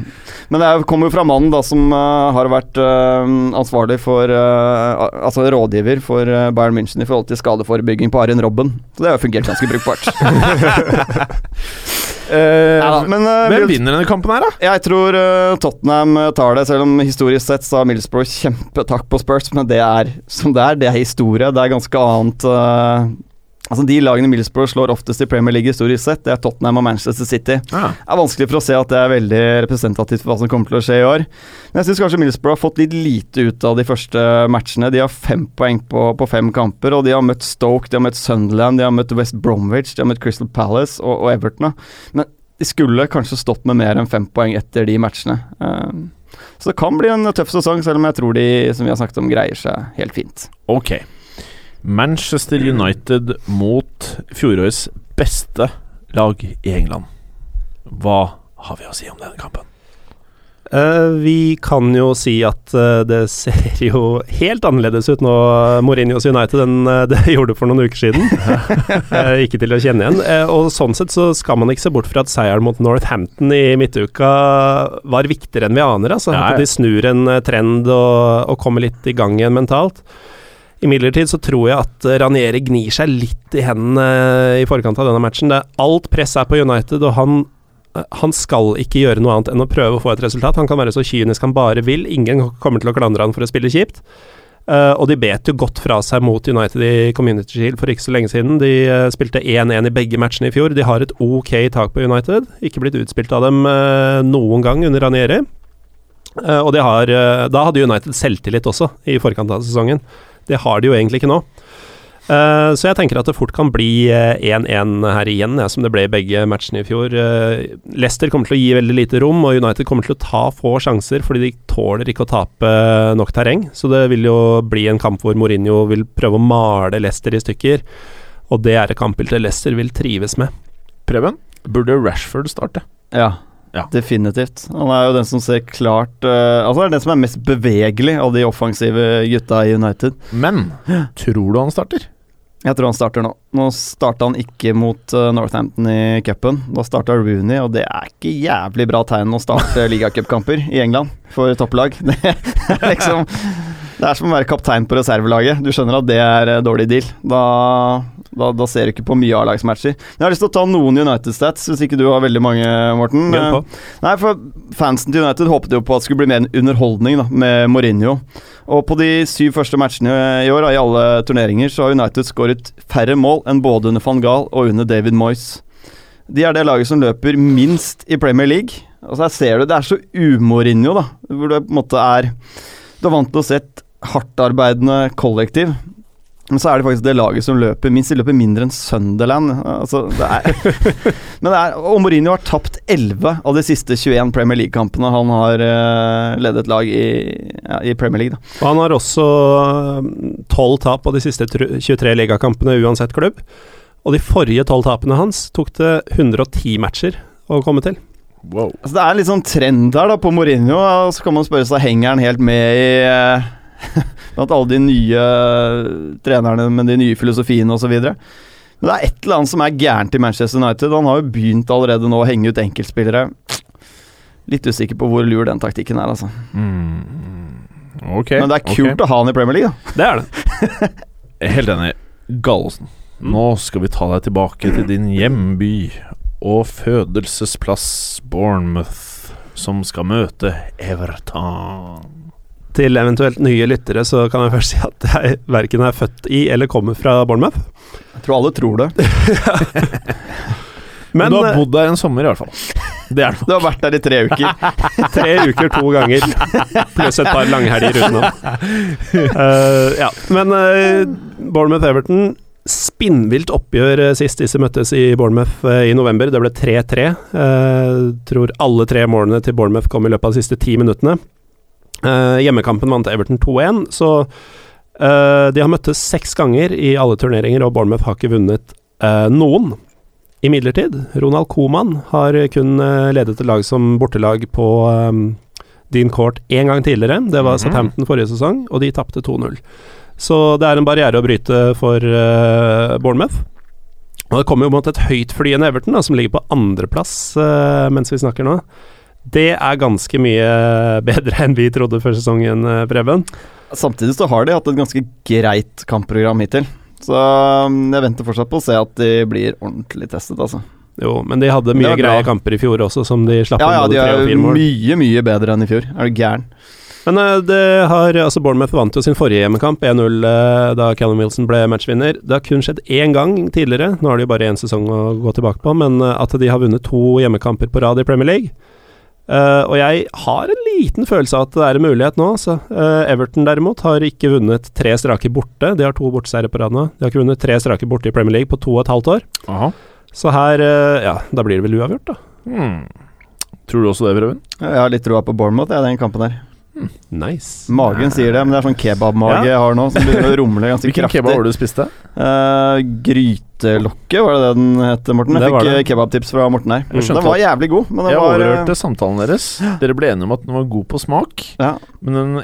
Men det er, kommer jo fra mannen da som uh, har vært uh, ansvarlig for Altså rådgiver for Bayern München i forhold til skadeforebygging på Arjen Robben. Så det har jo fungert ganske brukbart. [LAUGHS] [LAUGHS] Neida, men eh,
Hvem vinner denne kampen her, da?
jeg tror eh, Tottenham eh, tar det, selv om historisk sett så har Middlesbrough kjempetakk på Spurs, men det er som det er. Det er historie. Det er ganske annet eh, Altså De lagene Millsborough slår oftest i Premier League historisk sett, det er Tottenham og Manchester City.
Ja.
Det er vanskelig for å se at det er veldig representativt for hva som kommer til å skje i år. Men jeg syns kanskje Millsborough har fått litt lite ut av de første matchene. De har fem poeng på, på fem kamper, og de har møtt Stoke, de har møtt Sunderland, de har møtt West Bromwich, de har møtt Crystal Palace og, og Everton. Men de skulle kanskje stått med mer enn fem poeng etter de matchene. Eh, så det kan bli en tøff sesong, selv om jeg tror de som vi har snakket om, greier seg helt fint.
Ok. Manchester United mot fjorårets beste lag i England. Hva har vi å si om denne kampen?
Uh, vi kan jo si at uh, det ser jo helt annerledes ut nå, Mourinhos United, enn uh, det [LAUGHS] gjorde for noen uker siden. [LAUGHS] Ikke til å kjenne igjen. Og sånn sett så skal man ikke se bort fra at seieren mot Northampton i midtuka var viktigere enn vi aner. Altså. At de snur en trend og, og kommer litt i gang igjen mentalt. Imidlertid så tror jeg at eh, Ranieri gnir seg litt i hendene eh, i forkant av denne matchen. Det, alt press er på United, og han eh, han skal ikke gjøre noe annet enn å prøve å få et resultat. Han kan være så kynisk han bare vil. Ingen kommer til å klandre han for å spille kjipt. Uh, og de bet jo godt fra seg mot United i Community Shield for ikke så lenge siden. De uh, spilte 1-1 i begge matchene i fjor. De har et ok tak på United. Ikke blitt utspilt av dem uh, noen gang under Ranieri. Og de har, da hadde United selvtillit også, i forkant av sesongen. Det har de jo egentlig ikke nå. Eh, så jeg tenker at det fort kan bli eh, 1-1 her igjen, ja, som det ble i begge matchene i fjor. Eh, Leicester kommer til å gi veldig lite rom, og United kommer til å ta få sjanser, fordi de tåler ikke å tape nok terreng. Så det vil jo bli en kamp hvor Mourinho vil prøve å male Leicester i stykker. Og det er et kampbilde Leicester vil trives med.
Preben, burde Rashford starte?
Ja,
Ja.
definitivt. Han er jo den som ser klart uh, Altså er den som er mest bevegelig av de offensive gutta i United.
Men tror du han starter?
Jeg tror han starter nå. Nå starta han ikke mot uh, Northampton i cupen. Da starta Rooney, og det er ikke jævlig bra tegn å starte ligacupkamper i England for topplag. [LAUGHS] Det er liksom Det er som å være kaptein på reservelaget. Du skjønner at det er eh, dårlig deal. Da, da, da ser du ikke på mye A-lagsmatcher. Jeg har lyst til å ta noen United-stats, hvis ikke du har veldig mange, Morten. Eh, Nei, for fansen til United håpet jo på at det skulle bli mer en underholdning da, med Mourinho. Og på de syv første matchene i år, da, i alle turneringer, så har United skåret færre mål enn både under van Gaal og under David Moyes. De er det laget som løper minst i Premier League. Altså her ser du, Det er så u-Mourinho, da. Hvor det på en måte er Du er vant til å se et hardtarbeidende kollektiv. Men så er det faktisk det laget som løper minst. De løper mindre enn Sunderland. Altså, det er, [LAUGHS] men det er, og Mourinho har tapt 11 av de siste 21 Premier League-kampene han har uh, ledet lag i, ja, i, Premier League. Da.
Og han har også tolv tap av de siste 23 ligakampene uansett klubb. Og de forrige tolv tapene hans tok det 110 matcher å komme til.
Wow. Altså, det er litt sånn trend her da på Mourinho, og så kan man spørre seg henger han helt med i uh, [LAUGHS] Blant alle de nye trenerne med de nye filosofiene osv. Men det er et eller annet som er gærent i Manchester United. Han har jo begynt allerede nå å henge ut enkeltspillere. Litt usikker på hvor lur den taktikken er, altså.
Mm. Okay,
Men det er kult
okay.
å ha han i Premier League, da.
Det er det. [LAUGHS]
Helt enig. Gallosen, nå skal vi ta deg tilbake til din hjemby og fødelsesplass Bournemouth, som skal møte Everton
til eventuelt nye lyttere, så kan jeg først si at jeg verken er født i eller kommer fra Bournemouth.
Jeg tror alle tror det. [LAUGHS]
Men, Men, du har bodd der en sommer, i hvert fall.
Det er Du har vært der i tre uker. [LAUGHS]
tre uker to ganger, pluss et par langhelger utenom. Uh, ja, men uh, Bournemouth-Everton Spinnvilt oppgjør uh, sist disse møttes i Bournemouth i november. Det ble 3-3. tror alle tre målene til Bournemouth kom i løpet av de siste ti minuttene. Uh, hjemmekampen vant Everton 2-1, så uh, de har møttes seks ganger i alle turneringer, og Bournemouth har ikke vunnet uh, noen. Imidlertid, Ronald Coman har kun ledet et lag som bortelag på um, Dean Court én gang tidligere. Det var mm -hmm. Southampton forrige sesong, og de tapte 2-0. Så det er en barriere å bryte for Bournemouth. Og det kommer jo mot et høytflyende Everton, da, som ligger på andreplass mens vi snakker nå. Det er ganske mye [LAUGHS] bedre enn vi trodde før sesongen, eh, Preben.
Samtidig så har de hatt et ganske greit kampprogram hittil. Så um, jeg venter fortsatt på å se at de blir ordentlig testet, altså.
Jo, men de hadde mye greie kamper i fjor også, som de slapp
ja, ja. Ja, de er mye, mye bedre enn i fjor. Er du gæren?
Men uh, det har altså Bournemouth vant jo sin forrige hjemmekamp, 1-0 uh, eh, da Callum Wilson ble matchvinner. Det har kun skjedd én gang tidligere, nå har de jo bare én sesong å gå tilbake på, men at de har vunnet to hjemmekamper på rad i Premier League. Uh, og jeg har en liten følelse av at det er en mulighet nå. Så. Uh, Everton derimot har ikke vunnet tre strake borte. De har to borteseiere på rad nå. De har ikke vunnet tre strake borte i Premier League på to og et halvt år.
Aha.
Så her, uh, ja, da blir det vel uavgjort, da.
Hmm. Tror du også det, Preben?
Jeg har litt troa på Bournemouth, jeg, den kampen her.
Nice.
Magen sier det, men det er sånn kebabmage ja. jeg har nå. Som begynner å rumle ganske
Hvilken
kraftig.
kebab var det du spiste?
Uh, grytelokket, var det det den het, Morten? Jeg fikk kebabtips fra Morten her. Den var jævlig god.
jeg
var,
overhørte samtalen deres. Dere ble enige om at den var god på smak,
ja.
men den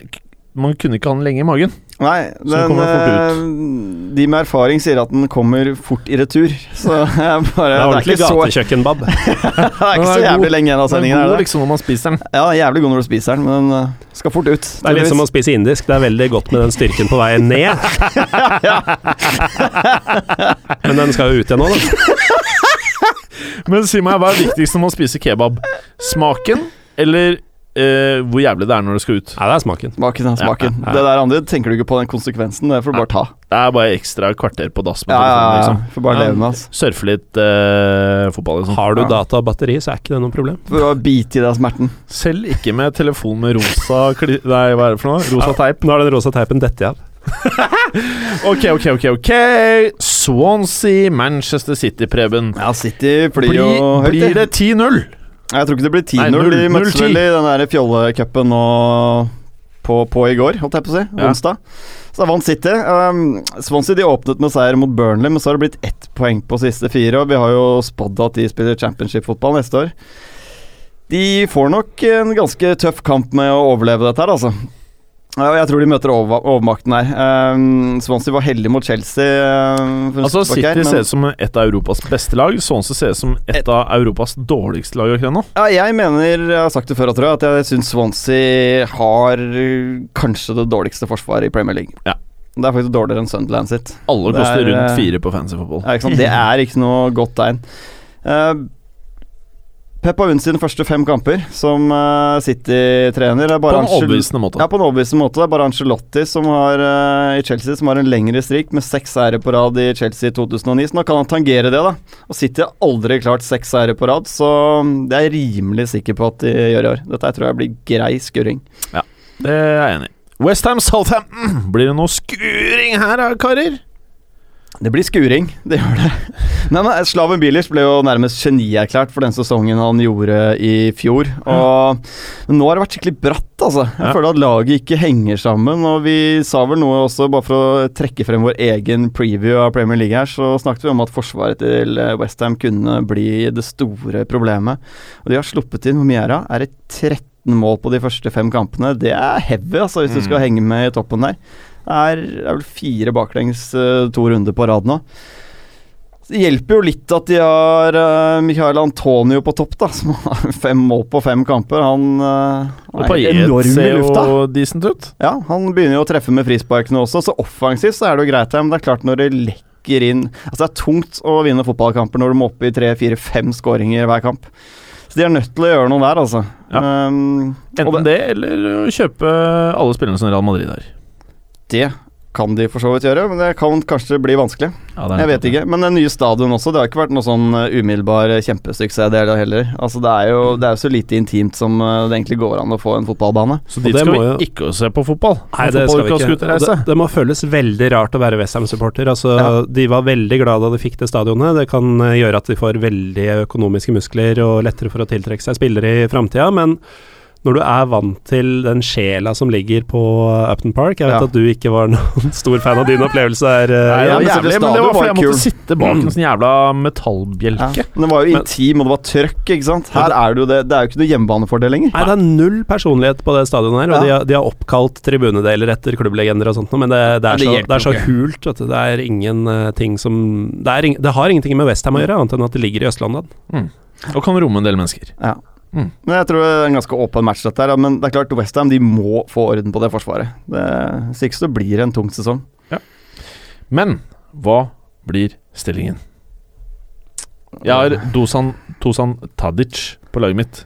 man kunne ikke ha den lenge i magen.
Nei, den, den de med erfaring sier at den kommer fort i retur. Så [LAUGHS] jeg bare
Det er ordentlig gatekjøkkenbab. [LAUGHS]
det er ikke så jævlig lenge igjen av sendingen.
Den er god liksom når man spiser den.
Ja, jævlig god når du spiser den, men den uh, skal fort ut.
Det er litt som å spise indisk. Det er veldig godt med den styrken på vei ned. [LAUGHS] men den skal jo ut igjen nå, da.
men si meg, hva er viktigst når man spiser kebab? Smaken eller uh, hvor jævlig det er når det skal ut.
Ja, det er smaken.
Smaken, er smaken. Ja, ja, det der andre tenker du ikke på den konsekvensen, det får du bare ta.
Det er bare ekstra kvarter på dass
Ja, ja, ja. liksom. Får bare leve med altså.
Surfe litt uh, fotball, liksom.
Har du data og batteri, så er ikke det noe problem.
For å bite i deg smerten.
Selv ikke med telefon med rosa Nei, hva er det for noe? Rosa teip.
Nå har den rosa teipen dette av. [LAUGHS]
ok, ok, ok. ok Swansea, Manchester City, Preben.
Ja, City flyr
jo høyt. Blir det 10-0?
Jeg tror ikke det blir 10-0. De møttes vel i den fjollecupen nå på, på, i går, holdt jeg på å si. Ja. Onsdag. Så da vant City. Um, Swansea de åpnet med seier mot Burnley, men så har det blitt ett poeng på siste fire. Og vi har jo spådd at de spiller championship-fotball neste år. De får nok en ganske tøff kamp med å overleve dette her, altså. Ja, jeg tror de møter over, overmakten her. Um, Swansea var heldig mot Chelsea.
Uh, altså City her, ser ut som et av Europas beste lag. Swansea ser ut som et av Europas dårligste lag akkurat nå.
Ja, jeg mener, jeg har sagt det før, tror jeg, at jeg syns Swansea har kanskje det dårligste forsvaret i Premier League.
Ja.
Det er faktisk dårligere enn Sunderland sitt.
Alle koster er, rundt fire på fancy football.
Ja, det er ikke noe godt tegn. Uh, [LAUGHS] Pep har vunnet sine første fem kamper som uh, City-trener.
På en overbevisende måte.
Ja, på en overbevisende måte. Det er bare Angelotti som har, uh, i Chelsea som har en lengre strik, med seks seire på rad i Chelsea i 2009. Så nå kan han tangere det, da. Og City har aldri klart seks seire på rad, så det er jeg rimelig sikker på at de gjør i år. Dette tror jeg blir grei skurring.
Ja, det er jeg enig i. Westham Southampton. Blir det noe skuring her, karer?
Det blir skuring, [LAUGHS] det gjør det. Nei, men Slaven Bilic ble jo nærmest genierklært for den sesongen han gjorde i fjor. Og men nå har det vært skikkelig bratt, altså. Jeg
Ja.
føler at laget ikke henger sammen. Og vi sa vel noe også, bare for å trekke frem vår egen preview av Premier League her, så snakket vi om at forsvaret til Westham kunne bli det store problemet. Og de har sluppet inn hvor mye er det? Er det 13 mål på de første fem kampene? Det er heavy, altså, hvis du skal henge med i toppen der. Er, er vel fire baklengs eh, to runder på rad nå. Det hjelper jo litt at de har uh, Michael Antonio på topp, da, [LAUGHS] som har fem mål på fem kamper. Han uh, er enorm i lufta.
decent ut.
Ja, han begynner jo å treffe med frisparkene også, så offensivt så er det jo greit men det er klart når det lekker inn Altså Det er tungt å vinne fotballkamper når du må opp i tre, fire, fem skåringer hver kamp. Så de er nødt til å gjøre noe der, altså. Um,
Enten det, eller kjøpe alle spillerne som Real Madrid har.
Det kan de for så vidt gjøre, men det kan kanskje bli vanskelig.
Ja, det er
Jeg vet ikke, men den nye stadion også, det har ikke vært noe sånn uh, umiddelbar uh, kjempesuksess det heller. Altså det er jo det er så lite intimt som uh, det egentlig går an å få en fotballbane.
Så dit
det
skal vi
jo-
ikke se på fotball.
Nei, det skal vi ikke. Det, det må føles veldig rart å være Westham-supporter. Altså,
Ja.
De var veldig glad da de fikk det stadionet. Det kan eh, gjøre at de får veldig økonomiske muskler og lettere for å tiltrekke seg spillere i framtida, men når du er vant til den sjela som ligger på Upton Park Jeg vet
Ja.
at du ikke var noen stor fan av din opplevelse her. eh,
Nei,
Ja, men
jævlig, men det var fordi jeg måtte sitte bak en sånn jævla metallbjelke.
Ja. det var jo
Men-
intim, og det var trøkk, ikke sant. Her er det jo det Det er jo ikke noe hjemmebanefordel lenger.
Nei, det er null personlighet på det stadionet her, og de, har, de har oppkalt tribunedeler etter klubblegender og sånt, noe, men det, det, er så, det er så hult. Vet du. Det er ingen eh, som det, er det har ingenting med Westham å gjøre, annet enn at det ligger i Østlandet. Mm.
Og kan romme en del mennesker.
Ja.
Mm.
Men jeg tror det er en ganske åpen match, dette her. Men det er klart Westham de må få orden på det forsvaret. Det, Hvis ikke så blir det en tung sesong.
Men hva blir stillingen? Jeg har Dusan, Tosan Tadic på laget mitt.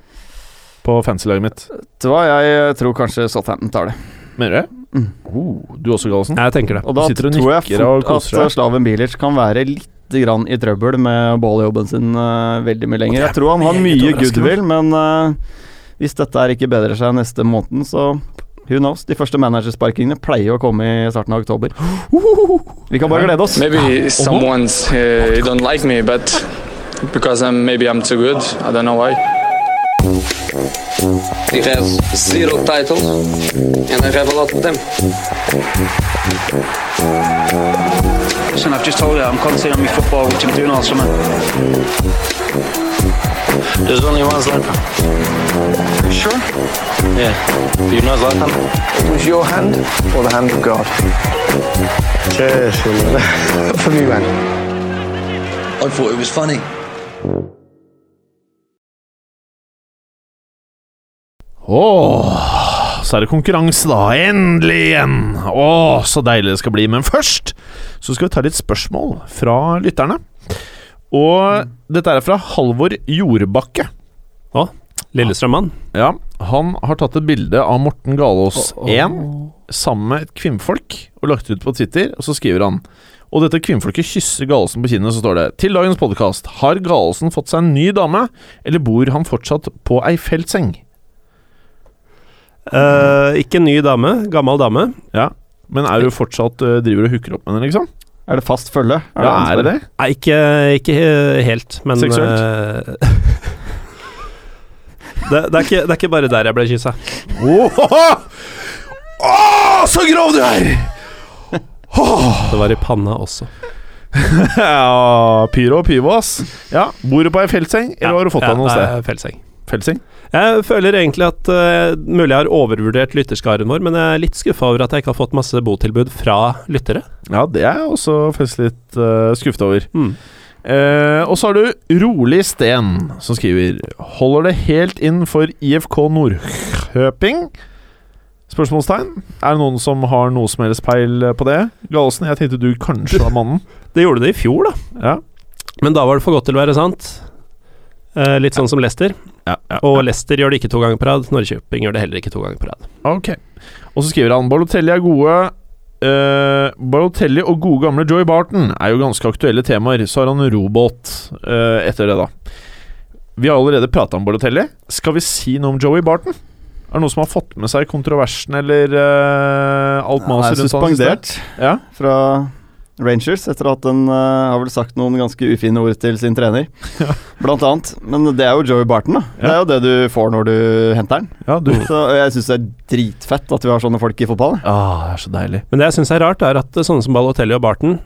På fancy-laget mitt.
Vet du hva, jeg tror kanskje Southampton tar det.
Mener du det?
Mm.
Oh, du også, Gallosen?
Jeg tenker det.
Og da
og
tror jeg fort at. Slaven Bilic kan være litt grann i trøbbel med balljobben sin uh, veldig mye lenger. Jeg tror han har mye goodwill, men uh, hvis dette her ikke bedrer seg neste måneden, så who knows? De første managersparkingene pleier å komme i starten av oktober. [GASPS] Vi kan bare glede oss.
Maybe someone's uh, don't like me, but because I'm maybe I'm too good. I don't know why.
He has zero titles, and I have a lot of them.
Listen, I've just told you I'm concentrating on my football, which I'm doing all summer. There's only one Zlatan. Sure? Yeah. Do you know Zlatan?
It was your hand or the hand of God? Cheers. [LAUGHS] For me, man.
I thought it was funny.
Åh, så er det konkurranse, da. Endelig igjen! Åh, så deilig det skal bli. Men først så skal vi ta litt spørsmål fra lytterne. Og dette er fra Halvor Jordbakke.
Å, Lillestrømmann.
Ja, han har tatt et bilde av Morten Galås 1 sammen med et kvinnfolk og lagt det ut på Twitter, og så skriver han og dette kvinnfolket kysser Galesen på kinnet, så står det Til dagens podkast. Har Galesen fått seg en ny dame, eller bor han fortsatt på ei feltseng?
Eh, ikke ny dame, gammel dame.
Ja, men er du fortsatt uh, driver og hooker opp med henne, liksom?
Er det fast følge?
Ja, er det det?
Nei, ikke, ikke helt, men
Seksuelt?
eh, [LAUGHS] det, det, er ikke, det er ikke bare der jeg ble kyssa.
Åh, så grov du er!
Det var i panna også. [LAUGHS]
ja, pyro og pyvo, ass. Ja, Bor du på ei feltseng, eller har du fått
ja,
deg noe
det
sted?
er Feltseng.
Feltseng?
Jeg føler egentlig at uh, Mulig jeg har overvurdert lytterskaren vår, men jeg er litt skuffa over at jeg ikke har fått masse botilbud fra lyttere.
Ja, det er jeg også faktisk litt uh, skuffet over.
Mm.
Uh, og så har du Rolig Sten, som skriver Holder det helt inn for IFK Nordkjøping? Spørsmålstegn. Er det noen som har noe som helst peil på det? Gallosen, jeg tenkte du kanskje var mannen. [LAUGHS]
Det gjorde det i fjor, da.
Ja.
Men da var det for godt til å være sant. Eh, litt sånn som Leicester.
Ja, ja,
Og Leicester gjør det ikke to ganger på rad. Norrköping gjør det heller ikke to ganger på rad.
Ok. Og så skriver han Balotelli er gode Uh, Balotelli og gode gamle Joy Barton er jo ganske aktuelle temaer. Så har han robåt uh, etter det, da. Vi har allerede prata om Balotelli. Skal vi si noe om Joey Barton? Er det noen som har fått med seg kontroversen eller uh, alt
Han er
maset rundt hans i sted?
suspendert
Ja.
fra Rangers, etter at han uh, har vel sagt noen ganske ufine ord til sin trener, [LAUGHS] blant annet. Men det er jo Joey Barton, da. Det er jo det du får når du henter den.
Ja, du
Så jeg syns det er dritfett at vi har sånne folk i fotball. Ja,
Ah, det er så deilig.
Men det jeg syns er rart, er at sånne som Balotelli og Barton,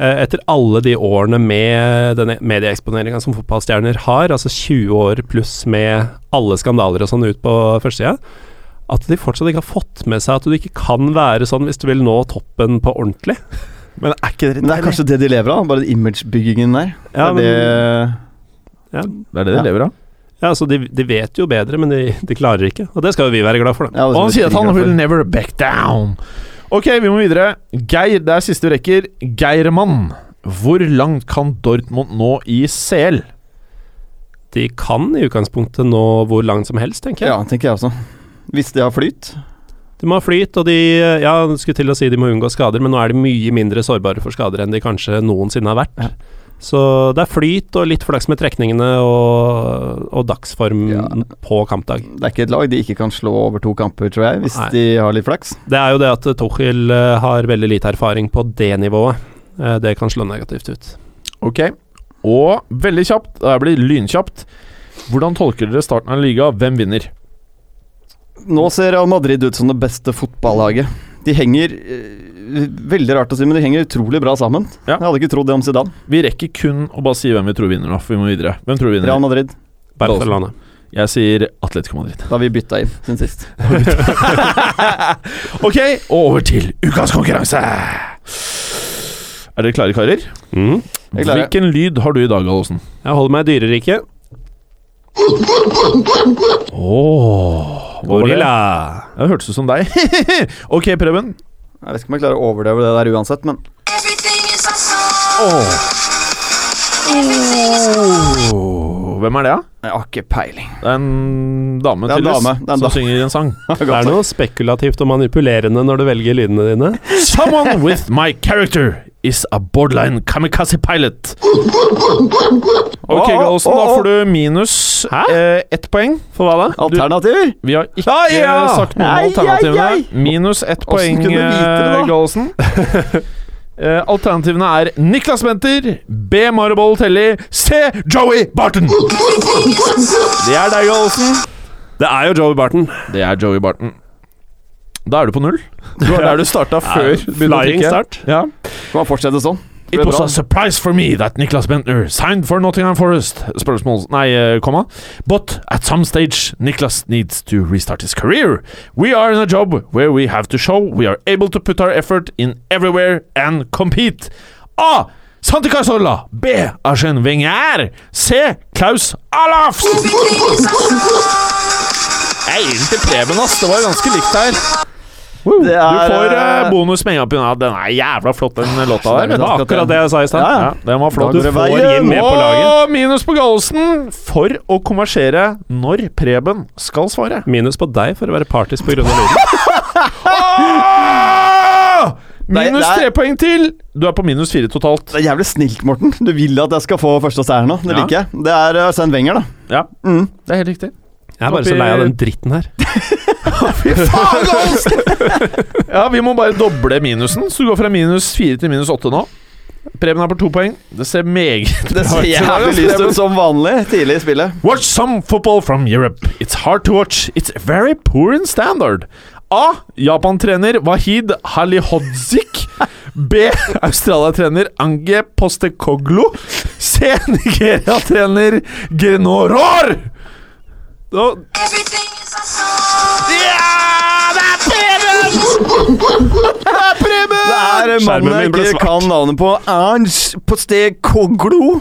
eh, etter alle de årene med denne medieeksponeringa som fotballstjerner har, altså 20 år pluss med alle skandaler og sånn ut på førstesida, at de fortsatt ikke har fått med seg at du ikke kan være sånn hvis du vil nå toppen på ordentlig.
Men er ikke det
Men det er kanskje det de lever av, bare imagebyggingen der.
Ja,
det er det
Ja,
Det er det de
Ja.
lever av.
ja altså de, de vet jo bedre, men de, de klarer ikke. Og det skal jo vi være glad for, da.
ja,
Og han sier at han will never back down. Ok, vi må videre. Geir, det er siste vi rekker. Geirmann. Hvor langt kan Dortmund nå i CL?
De kan i utgangspunktet nå hvor langt som helst, tenker jeg.
Ja, tenker jeg også. Hvis de har flyt.
De må ha flyt, og de Ja, skulle til å si de må unngå skader, men nå er de mye mindre sårbare for skader enn de kanskje noensinne har vært.
Ja.
Så det er flyt og litt flaks med trekningene og, og dagsform
Ja.
på kampdag.
Det er ikke et lag de ikke kan slå over to kamper, tror jeg, hvis
Nei.
de har litt flaks.
Det er jo det at Tuchel eh, har veldig lite erfaring på det nivået. Eh, Det kan slå negativt ut.
Ok. Og veldig kjapt, det blir lynkjapt. Hvordan tolker dere starten av liga? Hvem vinner?
Nå ser Real Madrid ut som det beste fotballaget. De henger eh, Veldig rart å si, men de henger utrolig bra sammen.
Ja.
Jeg hadde ikke trodd det om Zidane.
Vi rekker kun å bare si hvem vi tror vinner nå, for vi må videre. Hvem tror vi vinner?
Real Madrid.
Barcelona.
Jeg sier Atletico Madrid.
Da har vi bytta inn siden sist. [LAUGHS]
ok, og over til ukas konkurranse. Er dere klare, karer?
Mm.
Hvilken lyd har du i dag, Gallosen?
Jeg holder meg i dyreriket.
Det?
Gorilla.
Det hørtes ut som deg. [LAUGHS] ok, Preben.
Jeg vet ikke om jeg klarer å overdøve det der uansett, men
Hvem er det, da?
jeg har ikke peiling.
Det er en dame,
Det er en
tydeligvis,
dame, det er en
som
dame.
synger en sang. [LAUGHS]
Det er noe spekulativt og manipulerende når du velger lydene dine.
Someone with my character is a borderline kamikaze pilot. Ok, Gallosen, da får du minus eh, ett poeng.
For hva da?
Alternativer?
Vi har ikke
Ah, ja!
sagt noen
ai,
alternativene. Minus ett poeng, eh, Gallosen. [LAUGHS] Eh, alternativene er Niklas Benter, B. Maribol Telly, C. Joey Barton. Det er deg, Gallosen.
Det er jo Joey Barton.
Det er Joey Barton. Da er du på null. Du var [LAUGHS] der du starta før. du begynte å
Flying
trykke.
start.
Ja.
Kan man fortsette sånn?
It was
bra.
a surprise for me that Niklas Bentner signed for Nottingham Forest. Spørsmål Nei, eh, komma. But at some stage, Niklas needs to restart his career. We are in a job where we have to show we are able to put our effort in everywhere and compete. A. Santi Cazorla. B. Arsen Wenger. C. Klaus Alafs. Det er egentlig Preben, ass. Det var ganske likt her. Woo.
Det
du
er,
får eh,
eh,
bonus med en gang pga. den er jævla flott, den låta der.
Det er
var akkurat det jeg sa i stad.
Ja,
Ja, den var flott. Du får. Jim med på laget. Minus på Gallosen for å konversere når Preben skal svare.
Minus på deg for å være partisk på grunn av lyden.
Minus
Nei, nei.
tre poeng til. Du er på minus fire totalt.
Det er jævlig snilt, Morten. Du vil at jeg skal få første seier nå. Det
Ja.
liker jeg. Det er Svein Wenger, da.
Ja,
Mm.
det er helt riktig.
Jeg er bare så lei av den dritten her. [LAUGHS]
Fy faen, Gallosen! [LAUGHS] ja, vi må bare doble minusen, så du går fra minus fire til minus åtte nå. Preben er på to poeng. Det ser meget [LAUGHS]
Det ser jævlig lyst ut som vanlig tidlig i spillet.
Watch some football from Europe. It's hard to watch. It's very poor in standard. A. Japan-trener Wahid Halihodzik. B. Australia-trener Ange Postekoglu. C. Nigeria-trener Grenoror. Da- Ja, det er Preben! Det er Preben!
Det er mannen jeg ikke kan navnet på. Ernst Postekoglu.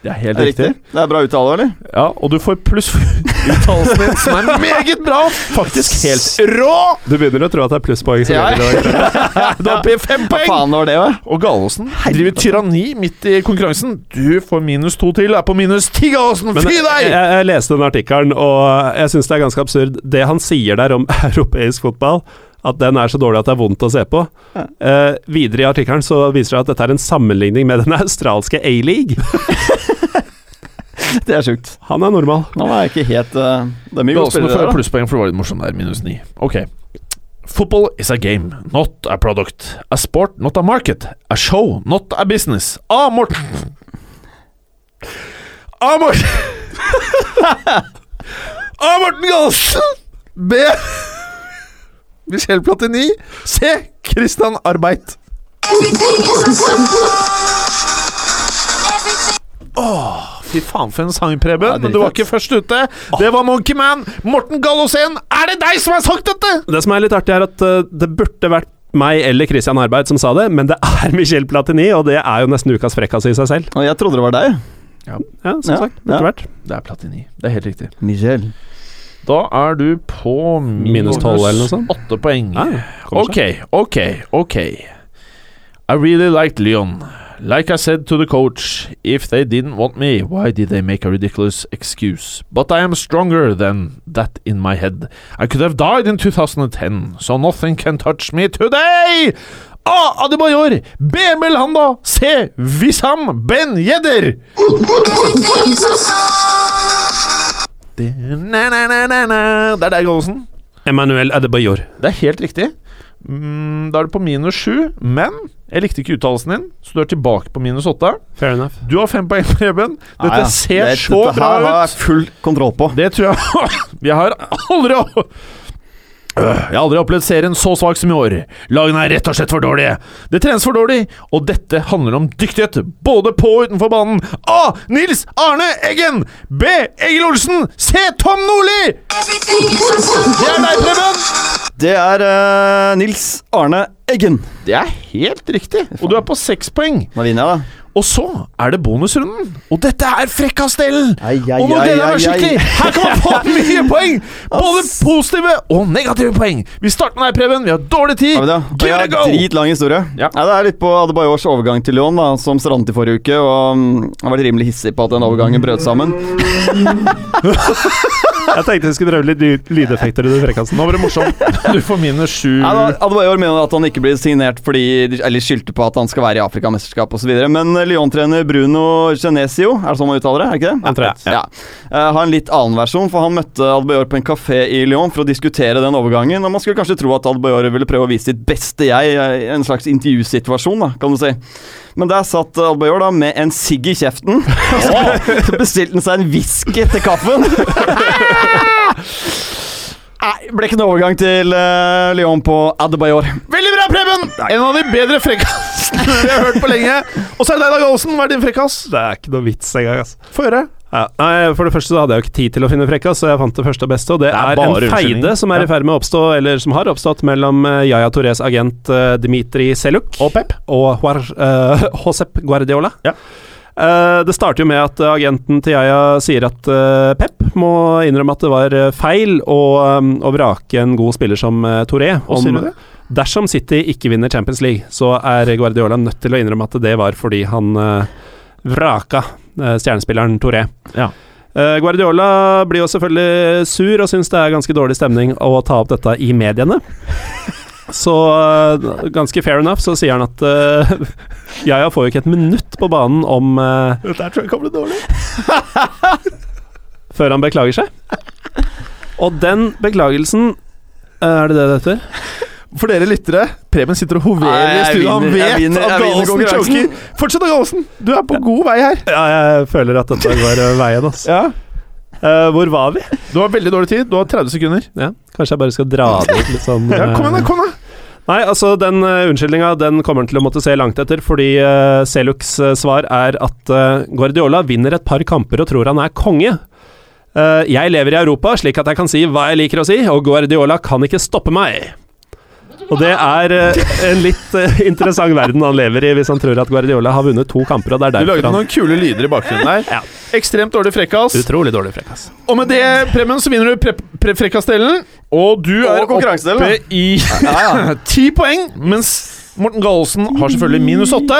Det er helt
Det er riktig. Det er bra uttale, eller?
Ja, og du får pluss uttalelsen din, som er meget bra. Faktisk helt rå.
Du begynner å tro at det er plusspoeng.
Ja. [LAUGHS]
Du er oppe i fem poeng.
faen var det, hva?
Og Gallosen driver tyranni midt i konkurransen. Du får minus to til, er på minus ti, Gallosen!
Fy
Fy
jeg,
deg!
jeg leste den artikkelen, og jeg syns det er ganske absurd. Det han sier der om [LAUGHS] europeisk fotball, at den er så dårlig at det er vondt å se på. Eh, videre i artikkelen så viser det at dette er en sammenligning med den [LAUGHS] australske A-league.
Det er sjukt.
Han er normal.
Han er ikke helt uh, Det er mye gode spillere
får
der, da.
plusspoeng, for det var litt morsomt der. Minus ni. Ok. Football is a game, not a product. A sport, not a market. A show, not a business. A. Morten A. Morten [LAUGHS] A. Morten Galsen. B. Michel Platini. Se! Christian Arbeid. Åh, fy faen for en sang, Preben.
Ja,
Men du var ikke først ute. Det var Monkey Man. Morten Gallosen, er det deg som har sagt dette?!
Det som er litt artig, er at eh, det burde vært meg eller Christian Arbeid som sa det, men det er [LAUGHS] Michel Platini, og det er jo nesten ukas frekkas i seg selv.
Og jeg trodde det var deg.
Ja, som
Ja,
sagt. Burde
ja.
vært.
Det er Platini. Det er helt riktig.
Michel.
Da er du på
Minus 12 eller noe sånt.
Åtte poeng.
Nei.
Ok, ok, ok. I really liked Leon. Like I said to the coach, if they didn't want me, why did they make a ridiculous excuse? But I am stronger than that in my head. I could have died in 2010, so nothing can touch me today! A. Adebayor. B. Belhanda. C. Wissam Ben Yedder. [LAUGHS] Det det er deg, Gallosen.
Emmanuel Adebayor.
Det er helt riktig. Mm, da er du på minus sju, men jeg likte ikke uttalelsen din, så du er tilbake på minus åtte.
Fair enough.
Du har fem poeng, Preben. Dette
ah, ja.
ser
Det-
så
dette
bra
Dette har jeg full kontroll på.
Det tror jeg [LAUGHS] Jeg har aldri Jeg har aldri opplevd serien så svak som i år. Lagene er rett og slett for dårlige. Det trenes for dårlig, og dette handler om dyktighet, både på og utenfor banen. A. Nils Arne Eggen. B. Egil Olsen. C. Tom Nordli. Det er deg, Preben.
Det er uh, Nils Arne Eggen.
Det er helt riktig, og du er på seks poeng.
Nå vinner jeg, da.
Og så er det bonusrunden, og dette er
ai,
Og nå gleder jeg meg skikkelig! Her kan man få [LAUGHS] mye poeng! Både positive og negative poeng. Vi starter med deg, Preben. Vi har dårlig tid.
Ja,
Give
jeg
it a
har
go!
dritlang historie.
Ja.
det er litt på Adebayors overgang til Lyon, da, som strandet i forrige uke. Og jeg har vært rimelig hissig på at den overgangen brøt sammen. [LAUGHS]
Jeg tenkte jeg skulle prøve litt ly- lydeffekter i den frekkasen.
Nå var det morsomt. [LAUGHS] Du får minus sju.
Ja, Adebayor mener at han ikke blir signert fordi Eller skyldte på at han skal være i Afrikamesterskapet osv. Men eh, Lyon-trener Bruno Genesio, er det sånn man uttaler det? Er det ikke det?
Jeg.
Ja. Eh, har en litt annen versjon, for han møtte Adebayor på en kafé i Lyon for å diskutere den overgangen. Og man skulle kanskje tro at Adebayor ville prøve å vise sitt beste jeg i en slags intervjusituasjon, da, kan du si. Men der satt Adebayor da med en sigg i kjeften. [LAUGHS] Så [LAUGHS] bestilte han seg en whisky til kaffen. [LAUGHS] Nei, ble ikke noe overgang til uh, Lyon på Adebayor.
Veldig bra, Preben! En av de bedre frekkasene vi har hørt på lenge. Og så er det deg, Dag Olsen. Hva er din frekkas?
Det er ikke noe vits engang, altså.
Få høre.
Ja. Nei, For det første så hadde jeg jo ikke tid til å finne frekkas, så jeg fant det første og beste. Og det,
Det er
er, en feide som er i ferd med å oppstå, eller som har oppstått, mellom eh, Yaya Torres agent uh, Dmitrij Seluk
Og Pep.
og Huar, uh, [LAUGHS] Josep Guardiola.
Ja.
Uh, det starter jo med at eh, agenten til Yaya sier at eh, Pep må innrømme at det var eh, feil å, um, å vrake en god spiller som uh,
Hva sier du det?
Dersom City ikke vinner Champions League, så er Guardiola nødt til å innrømme at det var fordi han eh, vraka eh, stjernespilleren Toré.
Ja.
Eh, Guardiola blir jo selvfølgelig sur og syns det er ganske dårlig stemning å ta opp dette i mediene. Så eh, ganske fair enough så sier han at uh, Jaja får jo ikke et minutt på banen om uh,
Dette her tror jeg kan bli dårlig. [LAUGHS]
før han beklager seg. Og den beklagelsen eh, Er det det det heter?
For dere lyttere, Preben sitter og hoverer i studio. Han vet
vinner-
at Gallosen choker. Fortsett, Gallosen. Du er på god vei her.
Ja, jeg føler at dette var eh, veien, altså.
Ja.
Uh, hvor var vi?
Du har veldig dårlig tid. Du har 30 sekunder.
Ja, kanskje jeg bare skal dra det ut litt sånn [LAUGHS]
Ja, kom igjen, da.
eh,
kom da
Nei, altså den uh, unnskyldninga den kommer han til å måtte se langt etter, fordi uh, Seluks uh, svar er at uh, Guardiola vinner et par kamper og tror han er konge. Jeg lever i Europa, slik at jeg kan si hva jeg liker å si, og Guardiola kan ikke stoppe meg. Og det er eh, en litt eh, interessant verden han lever i, hvis han tror at Guardiola har vunnet to kamper, og det er
Du lagde
han
noen kule lyder i bakgrunnen der.
Ja.
Ekstremt dårlig frekkas.
Utrolig dårlig frekkas.
Og med det, Preben, så vinner du pre pre frekkasdelen. Og du er oppe i [LAUGHS] ti poeng, mens Morten Gallosen har selvfølgelig minus åtte.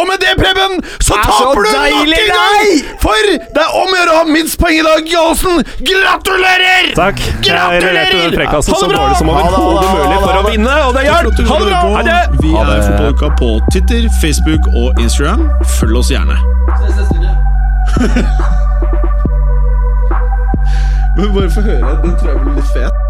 Og med det, Preben, så
Er så
taper du nok en gang! For det er om å gjøre å ha minst poeng i dag, Gallosen! Gratulerer!
Takk. Jeg leverte den frekkasen så dårlig som overhodet mulig for å vinne, og det gjør
Ha det bra!
Ha det!
Vi er Fotballuka på Twitter, Facebook og Instagram. Følg oss gjerne. [LAUGHS] Men bare få høre. Den tror jeg blir litt fet.